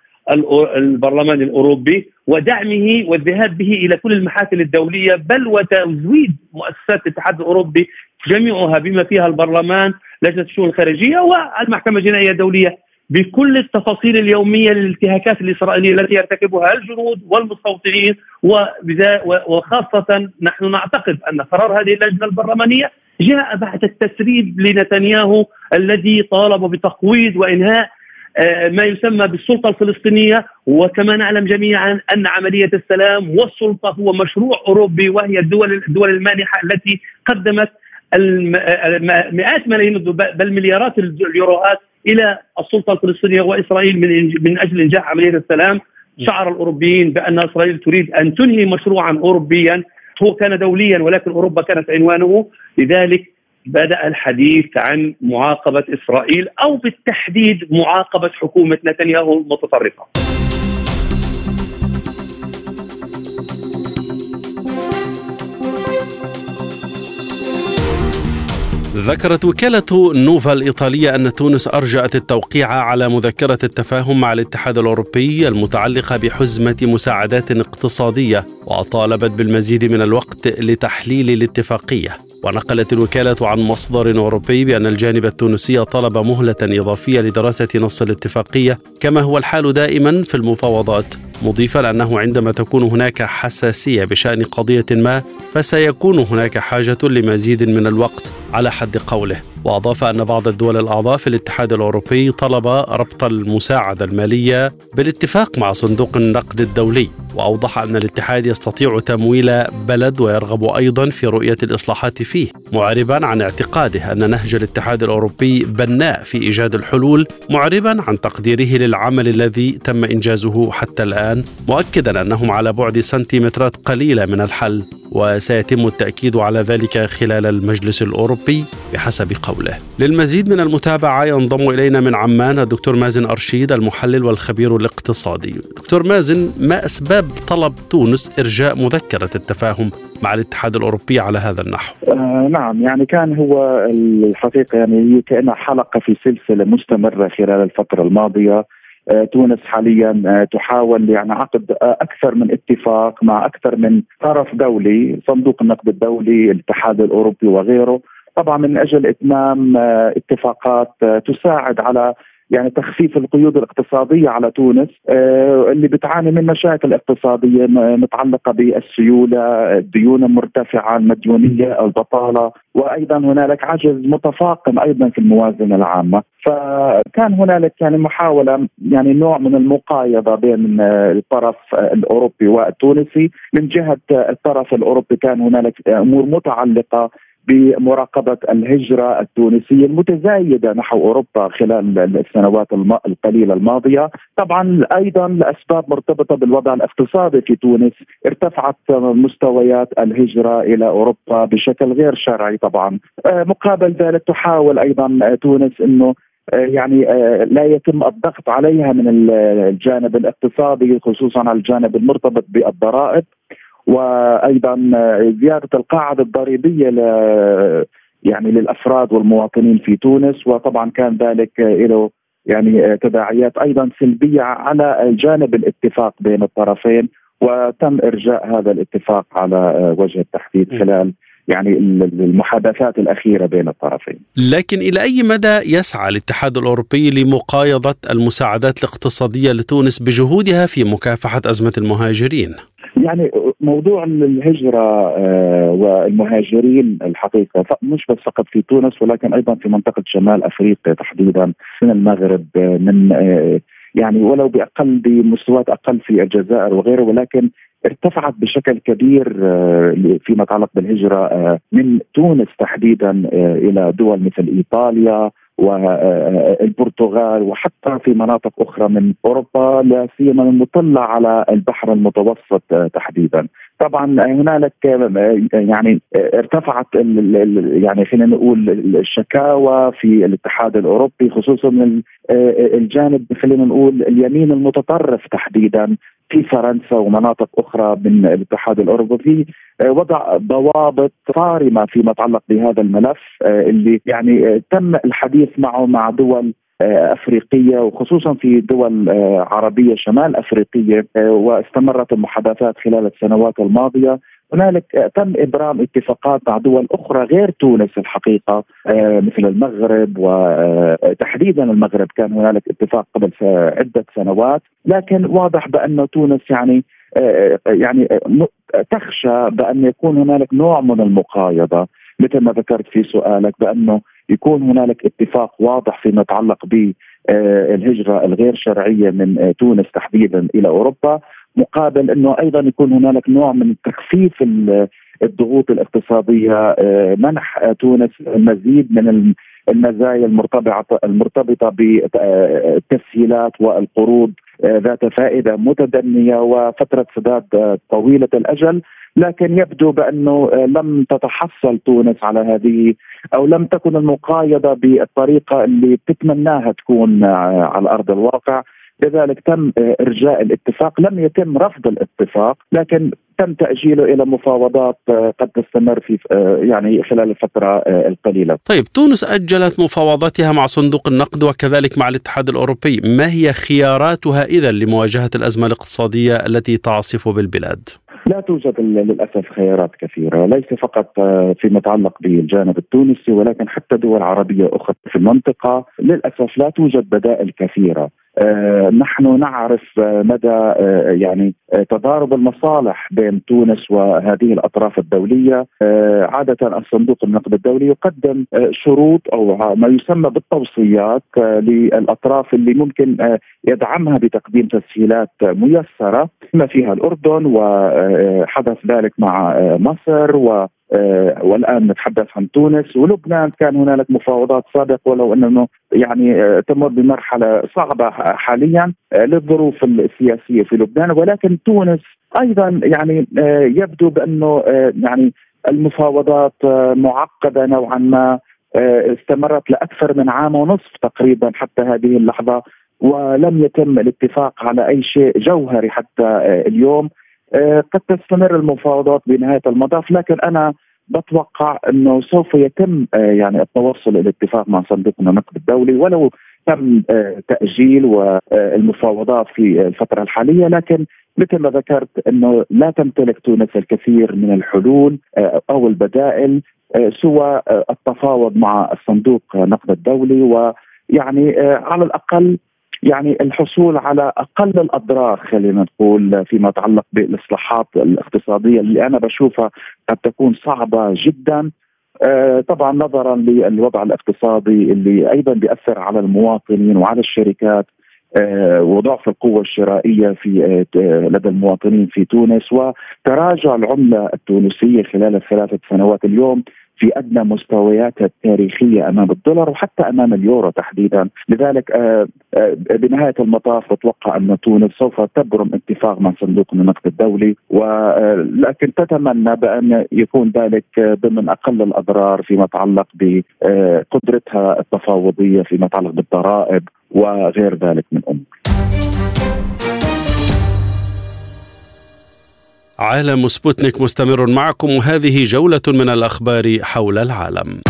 [SPEAKER 5] البرلمان الأوروبي ودعمه والذهاب به إلى كل المحافل الدولية بل وتزويد مؤسسات الاتحاد الأوروبي جميعها بما فيها البرلمان لجنه الشؤون الخارجية والمحكمة الجنائية الدولية بكل التفاصيل اليومية للانتهاكات الإسرائيلية التي يرتكبها الجنود والمستوطنين وخاصة نحن نعتقد أن قرار هذه اللجنة البرلمانية جاء بعد التسريب لنتنياهو الذي طالب بتقويض وإنهاء آه، ما يسمى بالسلطة الفلسطينية. وكما نعلم جميعا أن عملية السلام والسلطة هو مشروع أوروبي وهي الدول الدول المانحة التي قدمت مئات ملايين بل مليارات اليوروات إلى السلطة الفلسطينية وإسرائيل من من أجل إنجاح عملية السلام. شعر الأوروبيين بأن إسرائيل تريد أن تنهي مشروعا اوروبيا. هو كان دوليا ولكن أوروبا كانت عنوانه. لذلك بدأ الحديث عن معاقبة إسرائيل أو بالتحديد معاقبة حكومة نتنياهو المتطرفة.
[SPEAKER 1] ذكرت وكالة نوفا الإيطالية أن تونس أرجأت التوقيع على مذكرة التفاهم مع الاتحاد الأوروبي المتعلقة بحزمة مساعدات اقتصادية وطالبت بالمزيد من الوقت لتحليل الاتفاقية. ونقلت الوكالة عن مصدر أوروبي بأن الجانب التونسي طلب مهلة إضافية لدراسة نص الاتفاقية كما هو الحال دائما في المفاوضات. مضيفا أنه عندما تكون هناك حساسية بشأن قضية ما فسيكون هناك حاجة لمزيد من الوقت على حد قوله. وأضاف أن بعض الدول الأعضاء في الاتحاد الأوروبي طلب ربط المساعدة المالية بالاتفاق مع صندوق النقد الدولي وأوضح أن الاتحاد يستطيع تمويل بلد ويرغب أيضا في رؤية الإصلاحات فيه معربا عن اعتقاده أن نهج الاتحاد الأوروبي بناء في إيجاد الحلول معربا عن تقديره للعمل الذي تم إنجازه حتى الآن. مؤكدا أنهم على بعد سنتيمترات قليلة من الحل وسيتم التأكيد على ذلك خلال المجلس الأوروبي بحسب قوله. للمزيد من المتابعة ينضم إلينا من عمان الدكتور مازن أرشيد المحلل والخبير الاقتصادي. دكتور مازن ما أسباب طلب تونس إرجاء مذكرة التفاهم مع الاتحاد الأوروبي على هذا النحو؟
[SPEAKER 6] آه نعم يعني كان هو الحقيقة يعني كأنها حلقة في سلسلة مستمرة خلال الفترة الماضية تونس حاليا آه، تحاول يعني عقد آه، أكثر من اتفاق مع أكثر من طرف دولي صندوق النقد الدولي الاتحاد الأوروبي وغيره. طبعا من أجل إتمام اتفاقات تساعد على يعني تخفيف القيود الاقتصادية على تونس آه، اللي بتعاني من مشاكل اقتصادية متعلقة بالسيولة، الديون المرتفعه، المديونية، البطالة، وأيضا هنالك عجز متفاقم أيضا في الموازنة العامة، فكان هنالك يعني محاولة يعني نوع من المقايضة بين الطرف الأوروبي والتونسي، من جهة الطرف الأوروبي كان هنالك أمور متعلقة بمراقبة الهجرة التونسية المتزايدة نحو أوروبا خلال السنوات القليلة الماضية، طبعا أيضا لأسباب مرتبطة بالوضع الاقتصادي في تونس، ارتفعت مستويات الهجرة إلى أوروبا بشكل غير شرعي طبعا، آه، مقابل ذلك تحاول أيضا تونس إنه آه، يعني آه، لا يتم الضغط عليها من الجانب الاقتصادي خصوصا على الجانب المرتبط بالضرائب. وأيضا زيادة القاعدة الضريبية ل يعني للأفراد والمواطنين في تونس وطبعا كان ذلك له يعني تداعيات أيضا سلبية على جانب الاتفاق بين الطرفين وتم إرجاء هذا الاتفاق على وجه التحديد خلال يعني المحادثات الأخيرة بين الطرفين.
[SPEAKER 1] لكن إلى أي مدى يسعى الاتحاد الأوروبي لمقايضة المساعدات الاقتصادية لتونس بجهودها في مكافحة أزمة المهاجرين؟
[SPEAKER 6] يعني موضوع الهجرة آه، والمهاجرين الحقيقة مش بس فقط في تونس ولكن أيضا في منطقة شمال أفريقيا تحديدا من المغرب آه، من آه، يعني ولو بأقل بمستويات أقل في الجزائر وغيره ولكن ارتفعت بشكل كبير فيما يتعلق بالهجرة من تونس تحديدا إلى دول مثل إيطاليا وإلبرتغال وحتى في مناطق أخرى من أوروبا لا سيما المطلة على البحر المتوسط تحديدا. طبعا هنالك يعني ارتفعت يعني خلينا نقول الشكاوى في الاتحاد الأوروبي خصوصا من الجانب خلينا نقول اليمين المتطرف تحديدا في فرنسا ومناطق أخرى من الاتحاد الأوروبي. آه، وضع ضوابط صارمة فيما يتعلق بهذا الملف آه، اللي يعني آه، تم الحديث معه مع دول أفريقية وخصوصا في دول عربية شمال أفريقية واستمرت المحادثات خلال السنوات الماضية. هنالك تم إبرام اتفاقات مع دول أخرى غير تونس الحقيقة مثل المغرب وتحديدا المغرب كان هنالك اتفاق قبل عدة سنوات لكن واضح بأن تونس يعني يعني تخشى بأن يكون هنالك نوع من المقايضة. مثل ما ذكرت في سؤالك بأنه يكون هنالك اتفاق واضح فيما يتعلق بالهجره الغير شرعية من تونس تحديدا إلى أوروبا. مقابل إنه أيضا يكون هنالك نوع من تخفيف الضغوط الاقتصادية منح تونس المزيد من المزايا المرتبطه المرتبطة بالتسهيلات والقروض ذات فائدة متدنية وفترة سداد طويلة الأجل. لكن يبدو بأنه لم تتحصل تونس على هذه أو لم تكن المقايضة بالطريقة اللي بتتمناها تكون على أرض الواقع. لذلك تم إرجاء الاتفاق لم يتم رفض الاتفاق لكن تم تأجيله إلى مفاوضات قد تستمر في يعني خلال الفترة القليلة.
[SPEAKER 1] طيب تونس أجلت مفاوضاتها مع صندوق النقد وكذلك مع الاتحاد الأوروبي، ما هي خياراتها اذا لمواجهة الأزمة الاقتصادية التي تعصف بالبلاد؟
[SPEAKER 6] لا توجد للأسف خيارات كثيرة، ليس فقط فيما يتعلق بالجانب التونسي ولكن حتى دول عربية أخرى في المنطقة، للأسف لا توجد بدائل كثيرة. آه نحن نعرف آه مدى آه يعني تضارب المصالح بين تونس وهذه الأطراف الدولية. عادة الصندوق النقد الدولي يقدم شروط أو ما يسمى بالتوصيات للأطراف اللي ممكن يدعمها بتقديم تسهيلات ميسرة بما فيها الأردن وحدث ذلك مع مصر و والآن نتحدث عن تونس ولبنان. كان هنالك مفاوضات سابقه ولو أنه يعني تمر بمرحلة صعبة حاليا للظروف السياسية في لبنان. ولكن تونس أيضا يعني يبدو بأنه يعني المفاوضات معقدة نوعا ما استمرت لأكثر من عام ونصف تقريبا حتى هذه اللحظة ولم يتم الاتفاق على أي شيء جوهري حتى اليوم. قد تستمر المفاوضات بنهاية المطاف لكن أنا بتوقع إنه سوف يتم يعني التوصل إلى اتفاق مع صندوق النقد الدولي ولو تم تأجيل والمفاوضات في الفترة الحالية لكن مثل ما ذكرت إنه لا تمتلك تونس الكثير من الحلول أو البدائل سوى التفاوض مع الصندوق النقد الدولي ويعني على الأقل يعني الحصول على أقل الأضرار خلينا نقول فيما يتعلق بالإصلاحات الاقتصادية اللي أنا بشوفها قد تكون صعبة جدا. آه طبعا نظرا للوضع الاقتصادي اللي أيضا بيأثر على المواطنين وعلى الشركات آه وضعف القوة الشرائية في آه لدى المواطنين في تونس. وتراجع العملة التونسية خلال الثلاثة سنوات اليوم في أدنى مستوياتها التاريخية أمام الدولار وحتى أمام اليورو تحديدا، لذلك بنهاية المطاف بتوقع أن تونس سوف تبرم اتفاق مع صندوق النقد الدولي ولكن تتمنى بأن يكون ذلك ضمن أقل الأضرار فيما يتعلق بقدرتها التفاوضية فيما يتعلق بالضرائب وغير ذلك من أمور.
[SPEAKER 1] عالم سبوتنيك مستمر معكم وهذه جولة من الأخبار حول العالم.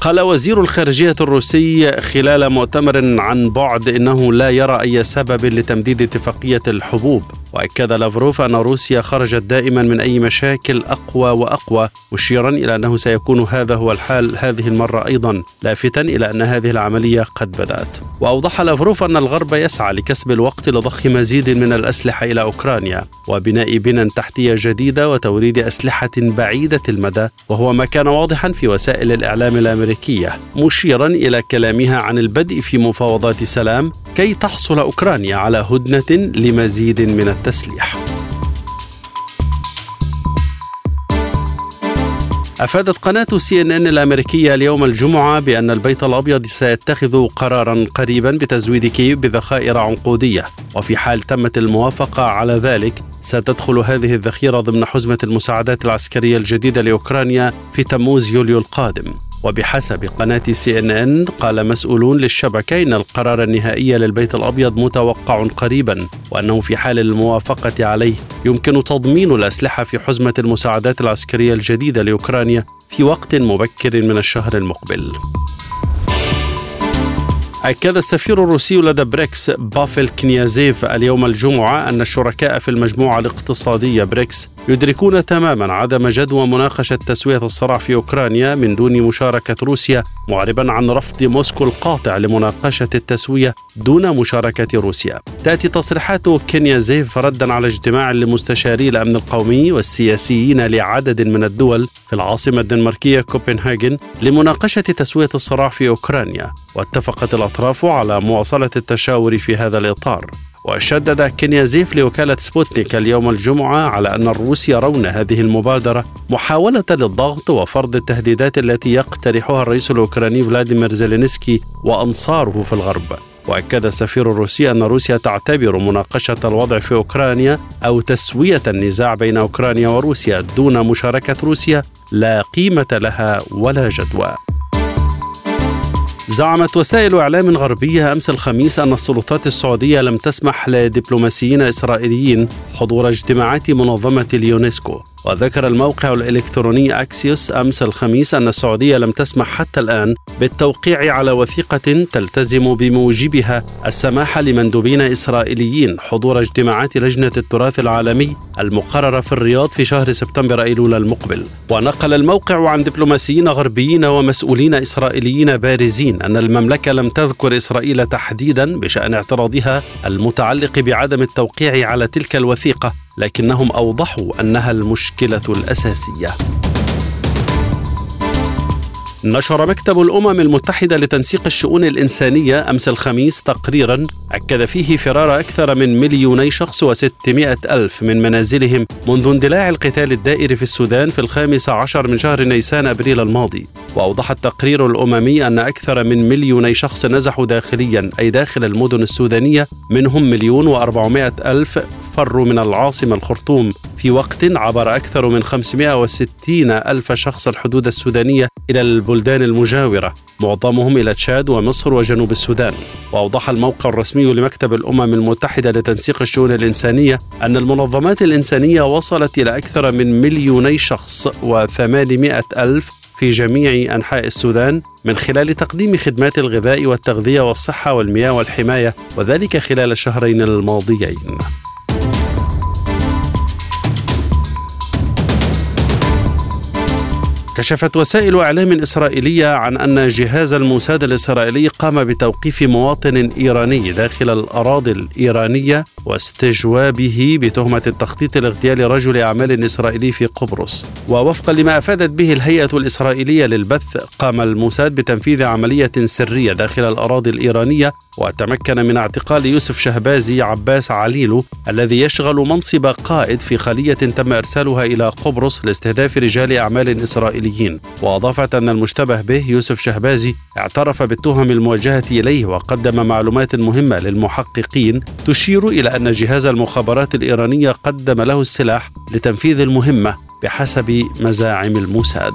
[SPEAKER 1] قال وزير الخارجية الروسي خلال مؤتمر عن بعد إنه لا يرى أي سبب لتمديد اتفاقية الحبوب، وأكد لافروف أن روسيا خرجت دائما من أي مشاكل أقوى وأقوى، مشيرا إلى أنه سيكون هذا هو الحال هذه المرة أيضا، لافتا إلى أن هذه العملية قد بدأت. وأوضح لافروف أن الغرب يسعى لكسب الوقت لضخ مزيد من الأسلحة إلى أوكرانيا، وبناء بنى تحتية جديدة وتوريد أسلحة بعيدة المدى، وهو ما كان واضحا في وسائل الإعلام الأمريكية مشيرا إلى كلامها عن البدء في مفاوضات سلام كي تحصل أوكرانيا على هدنة لمزيد من التسليح. أفادت قناة سي إن إن الأمريكية اليوم الجمعة بأن البيت الأبيض سيتخذ قرارا قريبا بتزويد كييف بذخائر عنقودية. وفي حال تمت الموافقة على ذلك ستدخل هذه الذخيرة ضمن حزمة المساعدات العسكرية الجديدة لأوكرانيا في تموز يوليو القادم. وبحسب قناة سي إن إن قال مسؤولون للشبكة إن القرار النهائي للبيت الأبيض متوقع قريبا وأنه في حال الموافقة عليه يمكن تضمين الأسلحة في حزمة المساعدات العسكرية الجديدة لأوكرانيا في وقت مبكر من الشهر المقبل. أكد السفير الروسي لدى بريكس بافل كنيازيف اليوم الجمعة أن الشركاء في المجموعة الاقتصادية بريكس يدركون تماما عدم جدوى مناقشة تسوية الصراع في أوكرانيا من دون مشاركة روسيا معربا عن رفض موسكو القاطع لمناقشة التسوية دون مشاركة روسيا. تأتي تصريحات كنيازيف ردا على اجتماع لمستشاري الأمن القومي والسياسيين لعدد من الدول في العاصمة الدنماركية كوبنهاجن لمناقشة تسوية الصراع في أوكرانيا. واتفقت الأطراف على مواصلة التشاور في هذا الإطار. وشدد كينيازيف لوكالة سبوتنيك اليوم الجمعة على أن الروس يرون هذه المبادرة محاولة للضغط وفرض التهديدات التي يقترحها الرئيس الأوكراني فلاديمير زيلينسكي وأنصاره في الغرب. وأكد السفير الروسي أن روسيا تعتبر مناقشة الوضع في أوكرانيا أو تسوية النزاع بين أوكرانيا وروسيا دون مشاركة روسيا لا قيمة لها ولا جدوى. زعمت وسائل إعلام غربية أمس الخميس أن السلطات السعودية لم تسمح لدبلوماسيين إسرائيليين حضور اجتماعات منظمة اليونسكو. وذكر الموقع الإلكتروني أكسيوس أمس الخميس أن السعودية لم تسمح حتى الآن بالتوقيع على وثيقة تلتزم بموجبها السماح لمندوبين إسرائيليين حضور اجتماعات لجنة التراث العالمي المقررة في الرياض في شهر سبتمبر أيلول المقبل. ونقل الموقع عن دبلوماسيين غربيين ومسؤولين إسرائيليين بارزين أن المملكة لم تذكر إسرائيل تحديدا بشأن اعتراضها المتعلق بعدم التوقيع على تلك الوثيقة. لكنهم أوضحوا أنها المشكلة الأساسية. نشر مكتب الأمم المتحدة لتنسيق الشؤون الإنسانية أمس الخميس تقريرا أكد فيه فرار أكثر من مليوني شخص وستمائة ألف من منازلهم منذ اندلاع القتال الدائر في السودان في الخامس عشر من شهر نيسان أبريل الماضي. وأوضح التقرير الأممي أن أكثر من مليوني شخص نزحوا داخليا أي داخل المدن السودانية منهم مليون وأربعمائة ألف فروا من العاصمة الخرطوم. في وقت عبر أكثر من 560 ألف شخص الحدود السودانية إلى البلدان المجاورة. معظمهم إلى تشاد ومصر وجنوب السودان. وأوضح الموقع الرسمي لمكتب الأمم المتحدة لتنسيق الشؤون الإنسانية أن المنظمات الإنسانية وصلت إلى أكثر من مليوني شخص وثمانمائة ألف في جميع أنحاء السودان من خلال تقديم خدمات الغذاء والتغذية والصحة والمياه والحماية وذلك خلال الشهرين الماضيين. كشفت وسائل إعلام إسرائيلية عن أن جهاز الموساد الإسرائيلي قام بتوقيف مواطن إيراني داخل الأراضي الإيرانية واستجوابه بتهمة التخطيط لاغتيال رجل أعمال إسرائيلي في قبرص. ووفقا لما أفادت به الهيئة الإسرائيلية للبث قام الموساد بتنفيذ عملية سرية داخل الأراضي الإيرانية وتمكن من اعتقال يوسف شهبازي عباس عليلو الذي يشغل منصب قائد في خلية تم إرسالها إلى قبرص لاستهداف رجال أعمال إسرائيليين. وأضافت أن المشتبه به يوسف شهبازي اعترف بالتهم الموجهة إليه وقدم معلومات مهمة للمحققين تشير إلى أن جهاز المخابرات الإيرانية قدم له السلاح لتنفيذ المهمة بحسب مزاعم الموساد.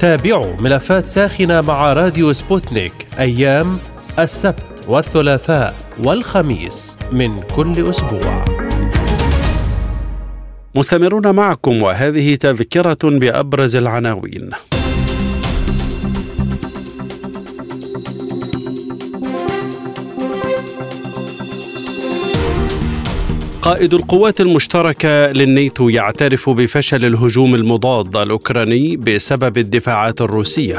[SPEAKER 7] تابعوا ملفات ساخنة مع راديو سبوتنيك أيام السبت والثلاثاء والخميس من كل أسبوع.
[SPEAKER 1] مستمرون معكم وهذه تذكرة بأبرز العناوين. قائد القوات المشتركة للنيتو يعترف بفشل الهجوم المضاد الأوكراني بسبب الدفاعات الروسية.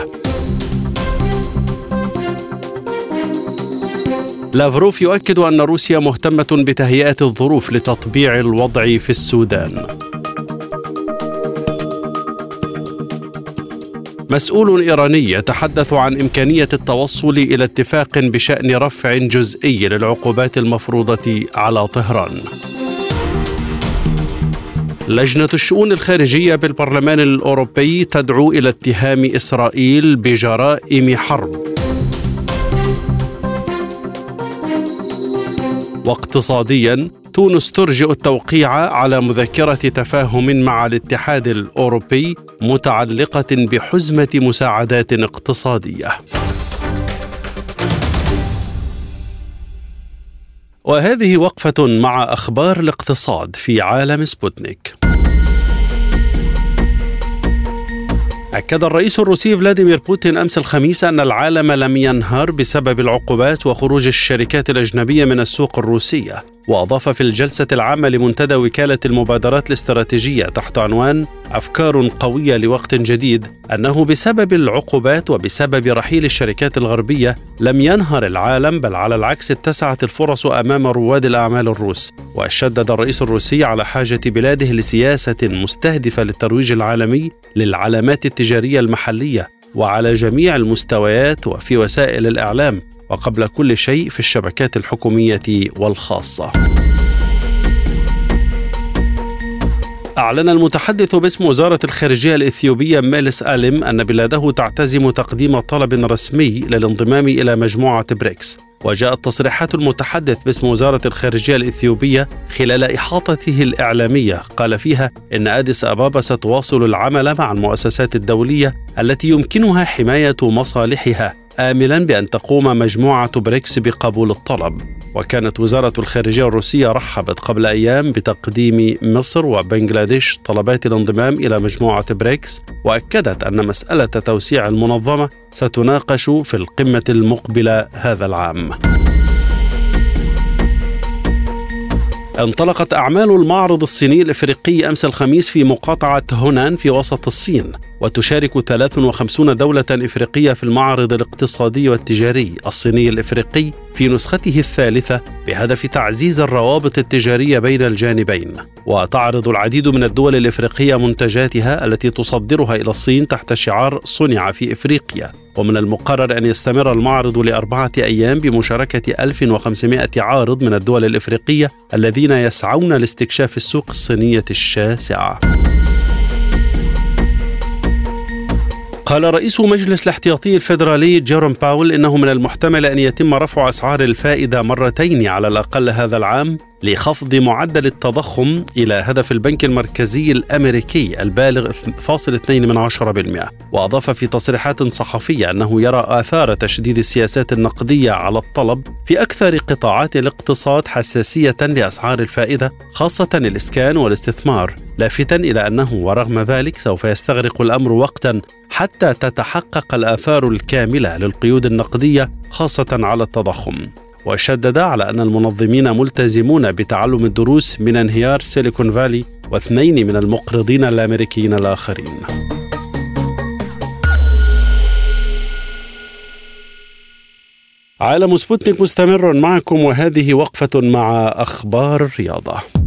[SPEAKER 1] لافروف يؤكد أن روسيا مهتمة بتهيئة الظروف لتطبيع الوضع في السودان. مسؤول إيراني يتحدث عن إمكانية التوصل إلى اتفاق بشأن رفع جزئي للعقوبات المفروضة على طهران لجنة الشؤون الخارجية بالبرلمان الأوروبي تدعو إلى اتهام إسرائيل بجرائم حرب. واقتصاديا تونس ترجئ التوقيع على مذكرة تفاهم مع الاتحاد الأوروبي متعلقة بحزمة مساعدات اقتصادية. وهذه وقفة مع أخبار الاقتصاد في عالم سبوتنيك. أكد الرئيس الروسي فلاديمير بوتين أمس الخميس أن العالم لم ينهار بسبب العقوبات وخروج الشركات الأجنبية من السوق الروسية وأضاف في الجلسة العامة لمنتدى وكالة المبادرات الاستراتيجية تحت عنوان أفكار قوية لوقت جديد أنه بسبب العقوبات وبسبب رحيل الشركات الغربية لم ينهر العالم بل على العكس اتسعت الفرص أمام رواد الأعمال الروس. وشدد الرئيس الروسي على حاجة بلاده لسياسة مستهدفة للترويج العالمي للعلامات التجارية المحلية وعلى جميع المستويات وفي وسائل الإعلام. وقبل كل شيء في الشبكات الحكومية والخاصة. أعلن المتحدث باسم وزارة الخارجية الإثيوبية ميلس ألم أن بلاده تعتزم تقديم طلب رسمي للانضمام إلى مجموعة بريكس. وجاءت تصريحات المتحدث باسم وزارة الخارجية الإثيوبية خلال إحاطته الإعلامية. قال فيها إن أديس أبابا ستواصل العمل مع المؤسسات الدولية التي يمكنها حماية مصالحها. آملا بأن تقوم مجموعة بريكس بقبول الطلب وكانت وزارة الخارجية الروسية رحبت قبل أيام بتقديم مصر وبنغلاديش طلبات الانضمام إلى مجموعة بريكس وأكدت أن مسألة توسيع المنظمة ستناقش في القمة المقبلة هذا العام. انطلقت أعمال المعرض الصيني الإفريقي أمس الخميس في مقاطعة هونان في وسط الصين وتشارك 53 دولة إفريقية في المعرض الاقتصادي والتجاري الصيني الإفريقي في نسخته الثالثة بهدف تعزيز الروابط التجارية بين الجانبين. وتعرض العديد من الدول الإفريقية منتجاتها التي تصدرها إلى الصين تحت شعار صنع في إفريقيا. ومن المقرر أن يستمر المعرض لأربعة أيام بمشاركة 1500 عارض من الدول الإفريقية الذين يسعون لاستكشاف السوق الصينية الشاسعة. قال رئيس مجلس الاحتياطي الفيدرالي جيروم باول إنه من المحتمل أن يتم رفع أسعار الفائدة مرتين على الأقل هذا العام لخفض معدل التضخم إلى هدف البنك المركزي الأمريكي البالغ 2.2% وأضاف في تصريحات صحفية أنه يرى آثار تشديد السياسات النقدية على الطلب في أكثر قطاعات الاقتصاد حساسية لأسعار الفائدة خاصة الإسكان والاستثمار. لافتا إلى أنه ورغم ذلك سوف يستغرق الأمر وقتا حتى تتحقق الآثار الكاملة للقيود النقدية خاصة على التضخم. وشدد على أن المنظمين ملتزمون بتعلم الدروس من انهيار سيليكون فالي واثنين من المقرضين الأمريكيين الآخرين. عالم سبوتنيك مستمر معكم وهذه وقفة مع أخبار الرياضة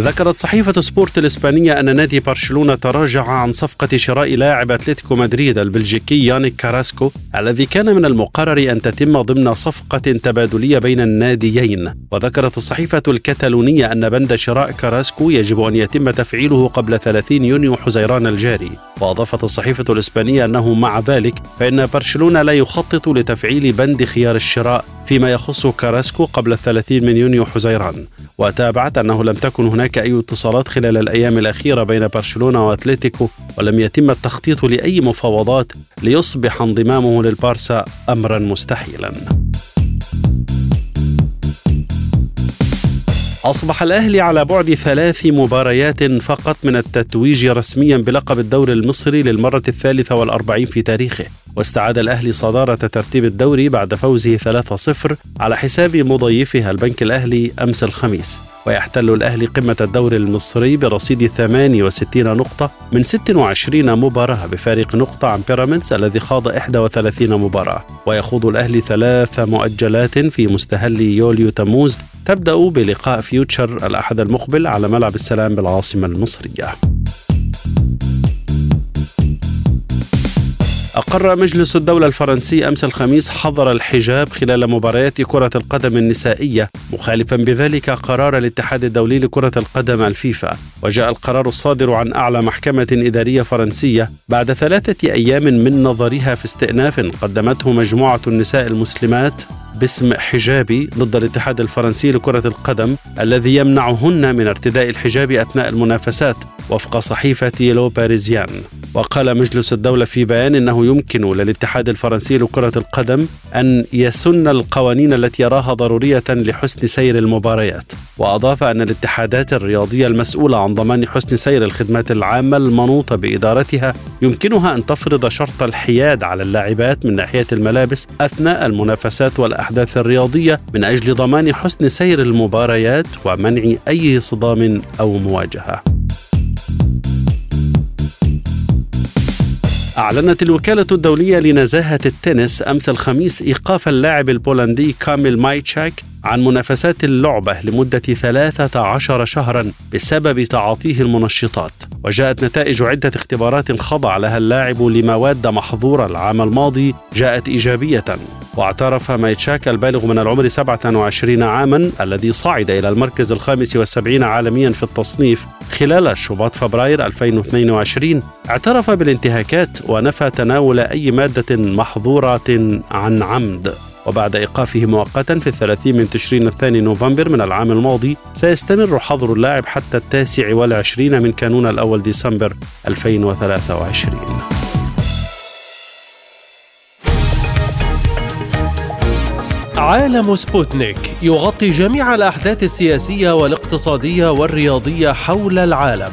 [SPEAKER 1] ذكرت صحيفة سبورت الإسبانية أن نادي برشلونة تراجع عن صفقة شراء لاعب أتلتيكو مدريد البلجيكي يانيك كاراسكو الذي كان من المقرر أن تتم ضمن صفقة تبادلية بين الناديين. وذكرت الصحيفة الكتالونية أن بند شراء كاراسكو يجب أن يتم تفعيله قبل 30 يونيو حزيران الجاري. وأضافت الصحيفة الإسبانية أنه مع ذلك فإن برشلونة لا يخطط لتفعيل بند خيار الشراء فيما يخص كاراسكو قبل الثلاثين من يونيو حزيران. وتابعت أنه لم تكن هناك أي اتصالات خلال الأيام الأخيرة بين برشلونة وأتلتيكو ولم يتم التخطيط لأي مفاوضات ليصبح انضمامه للبارسا أمرا مستحيلا. أصبح الأهلي على بعد ثلاث مباريات فقط من التتويج رسميا بلقب الدوري المصري للمرة الثالثة والأربعين في تاريخه. واستعاد الأهلي صدارة ترتيب الدوري بعد فوزه 3-0 على حساب مضيفها البنك الأهلي أمس الخميس. ويحتل الأهلي قمة الدوري المصري برصيد 68 نقطة من 26 مباراة بفارق نقطة عن بيراميدز الذي خاض 31 مباراة. ويخوض الأهلي ثلاث مؤجلات في مستهل يوليو تموز تبدأ بلقاء فيوتشر الأحد المقبل على ملعب السلام بالعاصمة المصرية. أقر مجلس الدولة الفرنسي أمس الخميس حظر الحجاب خلال مباريات كرة القدم النسائية مخالفا بذلك قرار الاتحاد الدولي لكرة القدم الفيفا. وجاء القرار الصادر عن أعلى محكمة إدارية فرنسية بعد ثلاثة أيام من نظرها في استئناف قدمته مجموعة النساء المسلمات باسم حجابي ضد الاتحاد الفرنسي لكرة القدم الذي يمنعهن من ارتداء الحجاب أثناء المنافسات وفق صحيفة لو باريزيان. وقال مجلس الدولة في بيان أنه يمكن للاتحاد الفرنسي لكرة القدم أن يسن القوانين التي يراها ضرورية لحسن سير المباريات. وأضاف أن الاتحادات الرياضية المسؤولة عن ضمان حسن سير الخدمات العامة المنوطة بإدارتها يمكنها أن تفرض شرط الحياد على اللاعبات من ناحية الملابس أثناء المنافسات والأحداث الرياضية من أجل ضمان حسن سير المباريات ومنع أي صدام أو مواجهة. أعلنت الوكالة الدولية لنزاهة التنس أمس الخميس إيقاف اللاعب البولندي كاميل مايتشاك عن منافسات اللعبة لمدة 13 شهرا بسبب تعاطيه المنشطات وجاءت نتائج عدة اختبارات خضع لها اللاعب لمواد محظورة العام الماضي جاءت إيجابية واعترف مايتشاك البالغ من العمر 27 عاما الذي صعد إلى المركز الخامس والسبعين عالميا في التصنيف خلال شباط فبراير 2022 اعترف بالانتهاكات ونفى تناول أي مادة محظورة عن عمد. وبعد إيقافه مؤقتا في الثلاثين من تشرين الثاني نوفمبر من العام الماضي سيستمر حظر اللاعب حتى التاسع والعشرين من كانون الأول ديسمبر 2023
[SPEAKER 7] عالم سبوتنيك يغطي جميع الأحداث السياسية والاقتصادية والرياضية حول العالم.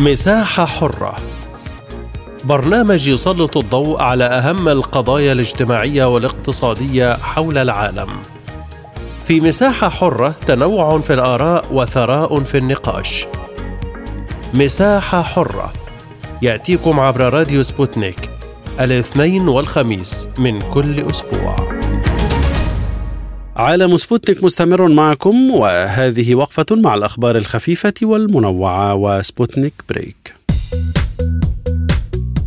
[SPEAKER 7] مساحة حرة برنامج يسلط الضوء على أهم القضايا الاجتماعية والاقتصادية حول العالم. في مساحة حرة تنوع في الآراء وثراء في النقاش. مساحة حرة يأتيكم عبر راديو سبوتنيك الاثنين والخميس من كل أسبوع.
[SPEAKER 1] عالم سبوتنيك مستمر معكم وهذه وقفة مع الأخبار الخفيفة والمنوعة وسبوتنيك break.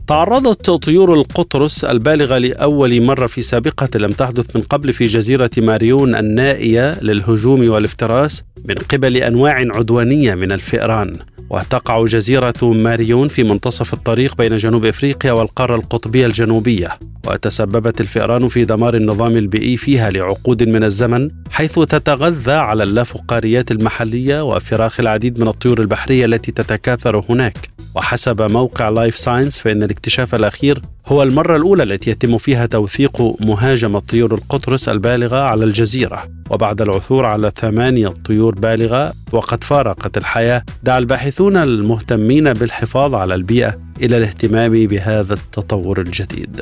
[SPEAKER 1] تعرضت طيور القطرس البالغة لأول مرة في سابقة لم تحدث من قبل في جزيرة ماريون النائية للهجوم والافتراس من قبل أنواع عدوانية من الفئران وتقع جزيرة ماريون في منتصف الطريق بين جنوب إفريقيا والقارة القطبية الجنوبية، وتسببت الفئران في دمار النظام البيئي فيها لعقود من الزمن، حيث تتغذى على اللافقاريات المحلية وفراخ العديد من الطيور البحرية التي تتكاثر هناك. وحسب موقع لايف ساينس فإن الاكتشاف الأخير هو المرة الأولى التي يتم فيها توثيق مهاجمة طيور القطرس البالغة على الجزيرة. وبعد العثور على ثمانية طيور بالغة وقد فارقت الحياة دعا الباحثون المهتمين بالحفاظ على البيئة إلى الاهتمام بهذا التطور الجديد.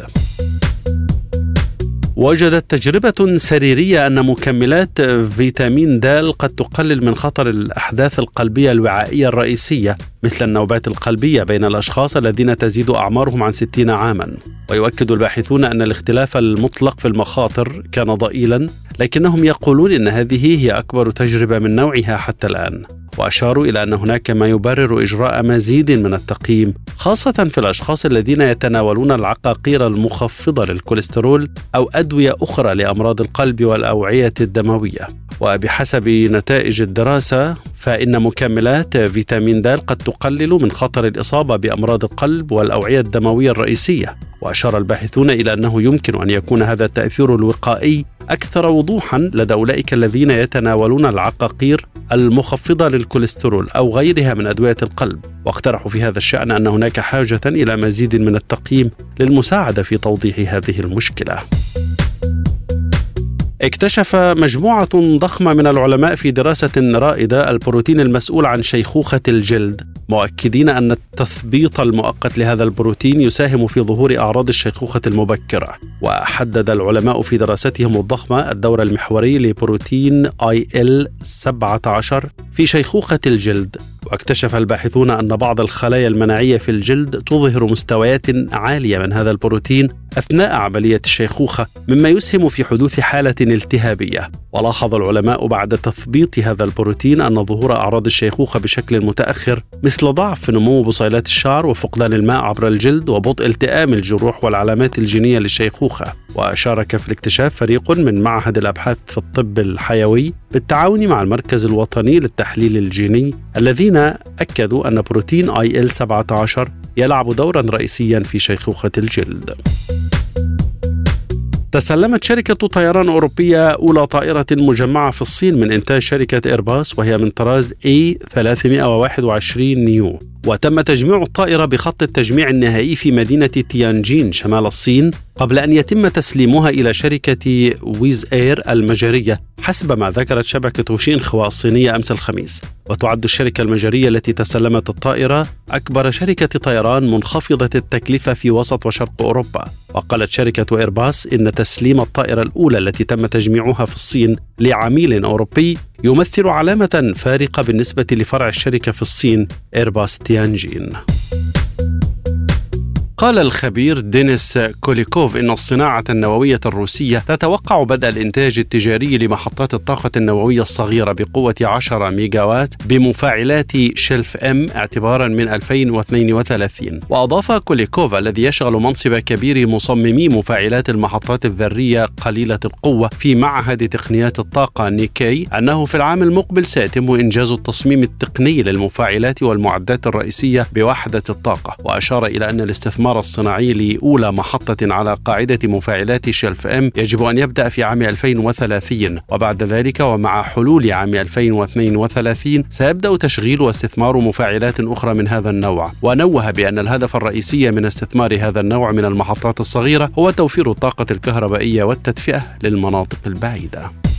[SPEAKER 1] وجدت تجربة سريرية أن مكملات فيتامين د قد تقلل من خطر الأحداث القلبية الوعائية الرئيسية. مثل النوبات القلبية بين الأشخاص الذين تزيد أعمارهم عن 60 عاما. ويؤكد الباحثون أن الاختلاف المطلق في المخاطر كان ضئيلا لكنهم يقولون أن هذه هي أكبر تجربة من نوعها حتى الآن. وأشاروا إلى أن هناك ما يبرر إجراء مزيد من التقييم خاصة في الأشخاص الذين يتناولون العقاقير المخفضة للكوليسترول أو أدوية أخرى لأمراض القلب والأوعية الدموية. وبحسب نتائج الدراسة فإن مكملات فيتامين د قد تقلل من خطر الإصابة بأمراض القلب والأوعية الدموية الرئيسية. وأشار الباحثون إلى أنه يمكن أن يكون هذا التأثير الوقائي أكثر وضوحا لدى أولئك الذين يتناولون العقاقير المخفضة للكوليسترول أو غيرها من أدوية القلب. واقترحوا في هذا الشأن أن هناك حاجة إلى مزيد من التقييم للمساعدة في توضيح هذه المشكلة. اكتشف مجموعة ضخمة من العلماء في دراسة رائدة البروتين المسؤول عن شيخوخة الجلد. مؤكدين أن التثبيط المؤقت لهذا البروتين يساهم في ظهور أعراض الشيخوخة المبكرة. وحدد العلماء في دراستهم الضخمة الدور المحوري لبروتين آي إل 17 في شيخوخة الجلد. واكتشف الباحثون أن بعض الخلايا المناعية في الجلد تظهر مستويات عالية من هذا البروتين أثناء عملية الشيخوخة مما يسهم في حدوث حالة التهابية. ولاحظ العلماء بعد تثبيط هذا البروتين أن ظهور أعراض الشيخوخة بشكل متأخر مثل ضعف نمو بصيلات الشعر وفقدان الماء عبر الجلد وبطء التئام الجروح والعلامات الجينية للشيخوخة. وشارك في الاكتشاف فريق من معهد الأبحاث في الطب الحيوي بالتعاون مع المركز الوطني للتحليل الجيني الذين أكدوا أن بروتين IL 17 يلعب دورا رئيسيا في شيخوخة الجلد. تسلمت شركة طيران أوروبية أولى طائرة مجمعة في الصين من إنتاج شركة إيرباص وهي من طراز A321 neo وتم تجميع الطائرة بخط التجميع النهائي في مدينة تيانجين شمال الصين قبل أن يتم تسليمها إلى شركة ويز إير المجرية حسب ما ذكرت شبكة وشينخوا الصينية أمس الخميس. وتعد الشركة المجرية التي تسلمت الطائرة أكبر شركة طيران منخفضة التكلفة في وسط وشرق أوروبا. وقالت شركة إيرباص إن تسليم الطائرة الأولى التي تم تجميعها في الصين لعميل أوروبي يمثل علامة فارقة بالنسبة لفرع الشركة في الصين إيرباص تيانجين. قال الخبير دينيس كوليكوف إن الصناعة النووية الروسية تتوقع بدء الإنتاج التجاري لمحطات الطاقة النووية الصغيرة بقوة 10 ميجاوات بمفاعلات شيلف إم اعتبارا من 2032 وأضاف كوليكوف الذي يشغل منصب كبير مصممي مفاعلات المحطات الذرية قليلة القوة في معهد تقنيات الطاقة نيكي أنه في العام المقبل سيتم إنجاز التصميم التقني للمفاعلات والمعدات الرئيسية بوحدة الطاقة. وأشار إلى أن الاستثمار الاستثمار الصناعي لأولى محطة على قاعدة مفاعلات شلف إم يجب أن يبدأ في عام 2030 وبعد ذلك ومع حلول عام 2032 سيبدأ تشغيل واستثمار مفاعلات أخرى من هذا النوع. ونوه بأن الهدف الرئيسي من استثمار هذا النوع من المحطات الصغيرة هو توفير الطاقة الكهربائية والتدفئة للمناطق البعيدة.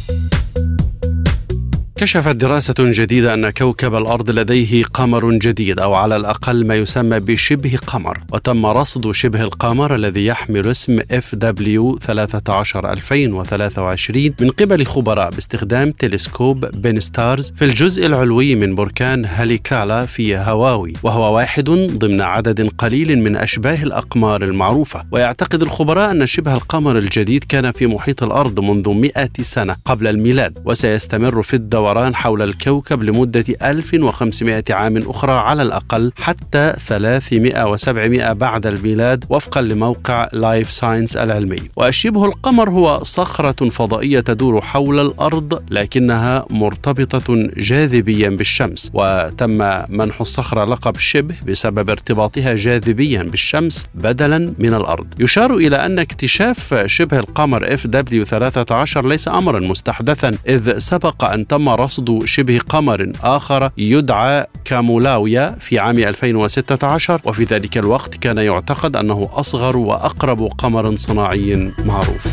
[SPEAKER 1] كشفت دراسة جديدة أن كوكب الأرض لديه قمر جديد أو على الأقل ما يسمى بشبه قمر وتم رصد شبه القمر الذي يحمل اسم FW 13 2023 من قبل خبراء باستخدام تلسكوب بان ستارز في الجزء العلوي من بركان هاليكالا في هاواوي وهو واحد ضمن عدد قليل من أشباه الأقمار المعروفة. ويعتقد الخبراء أن شبه القمر الجديد كان في محيط الأرض منذ 100 سنة قبل الميلاد وسيستمر في الدوران الدوران حول الكوكب لمدة 1500 عام أخرى على الأقل حتى 300 و700 بعد الميلاد وفقا لموقع لايف ساينس العلمي. وشبه القمر هو صخرة فضائية تدور حول الأرض لكنها مرتبطة جاذبيا بالشمس. وتم منح الصخرة لقب شبه بسبب ارتباطها جاذبيا بالشمس بدلا من الأرض. يشار إلى أن اكتشاف شبه القمر FW 13 ليس أمرا مستحدثا إذ سبق أن تم رصد شبه قمر آخر يدعى كامولاويا في عام 2016 وفي ذلك الوقت كان يعتقد أنه أصغر وأقرب قمر صناعي معروف.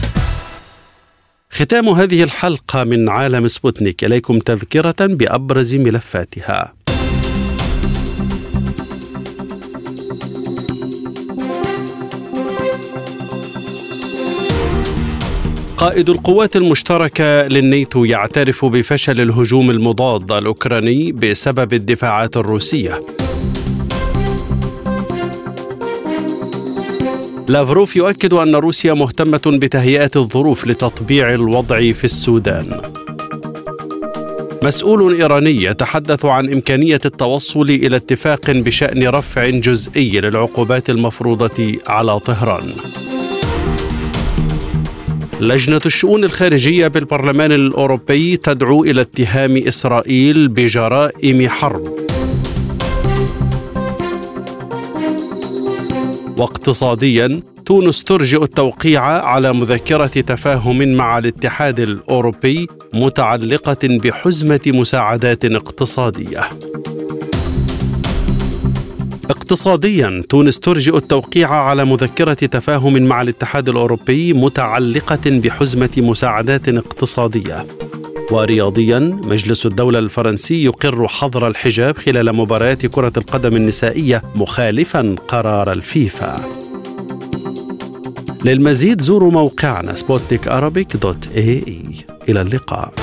[SPEAKER 1] ختام هذه الحلقة من عالم سبوتنيك. إليكم تذكرة بأبرز ملفاتها. قائد القوات المشتركة للناتو يعترف بفشل الهجوم المضاد الأوكراني بسبب الدفاعات الروسية. لافروف يؤكد أن روسيا مهتمة بتهيئة الظروف لتطبيع الوضع في السودان. مسؤول إيراني يتحدث عن إمكانية التوصل إلى اتفاق بشأن رفع جزئي للعقوبات المفروضة على طهران. لجنة الشؤون الخارجية بالبرلمان الأوروبي تدعو إلى اتهام إسرائيل بجرائم حرب. واقتصاديا تونس ترجئ التوقيع على مذكرة تفاهم مع الاتحاد الأوروبي متعلقة بحزمة مساعدات اقتصادية. اقتصاديا تونس ترجئ التوقيع على مذكرة تفاهم مع الاتحاد الأوروبي متعلقة بحزمة مساعدات اقتصادية. ورياضيا مجلس الدولة الفرنسي يقر حظر الحجاب خلال مباريات كرة القدم النسائية مخالفا قرار الفيفا. للمزيد زوروا موقعنا سبوتنيك dot ae. إلى اللقاء.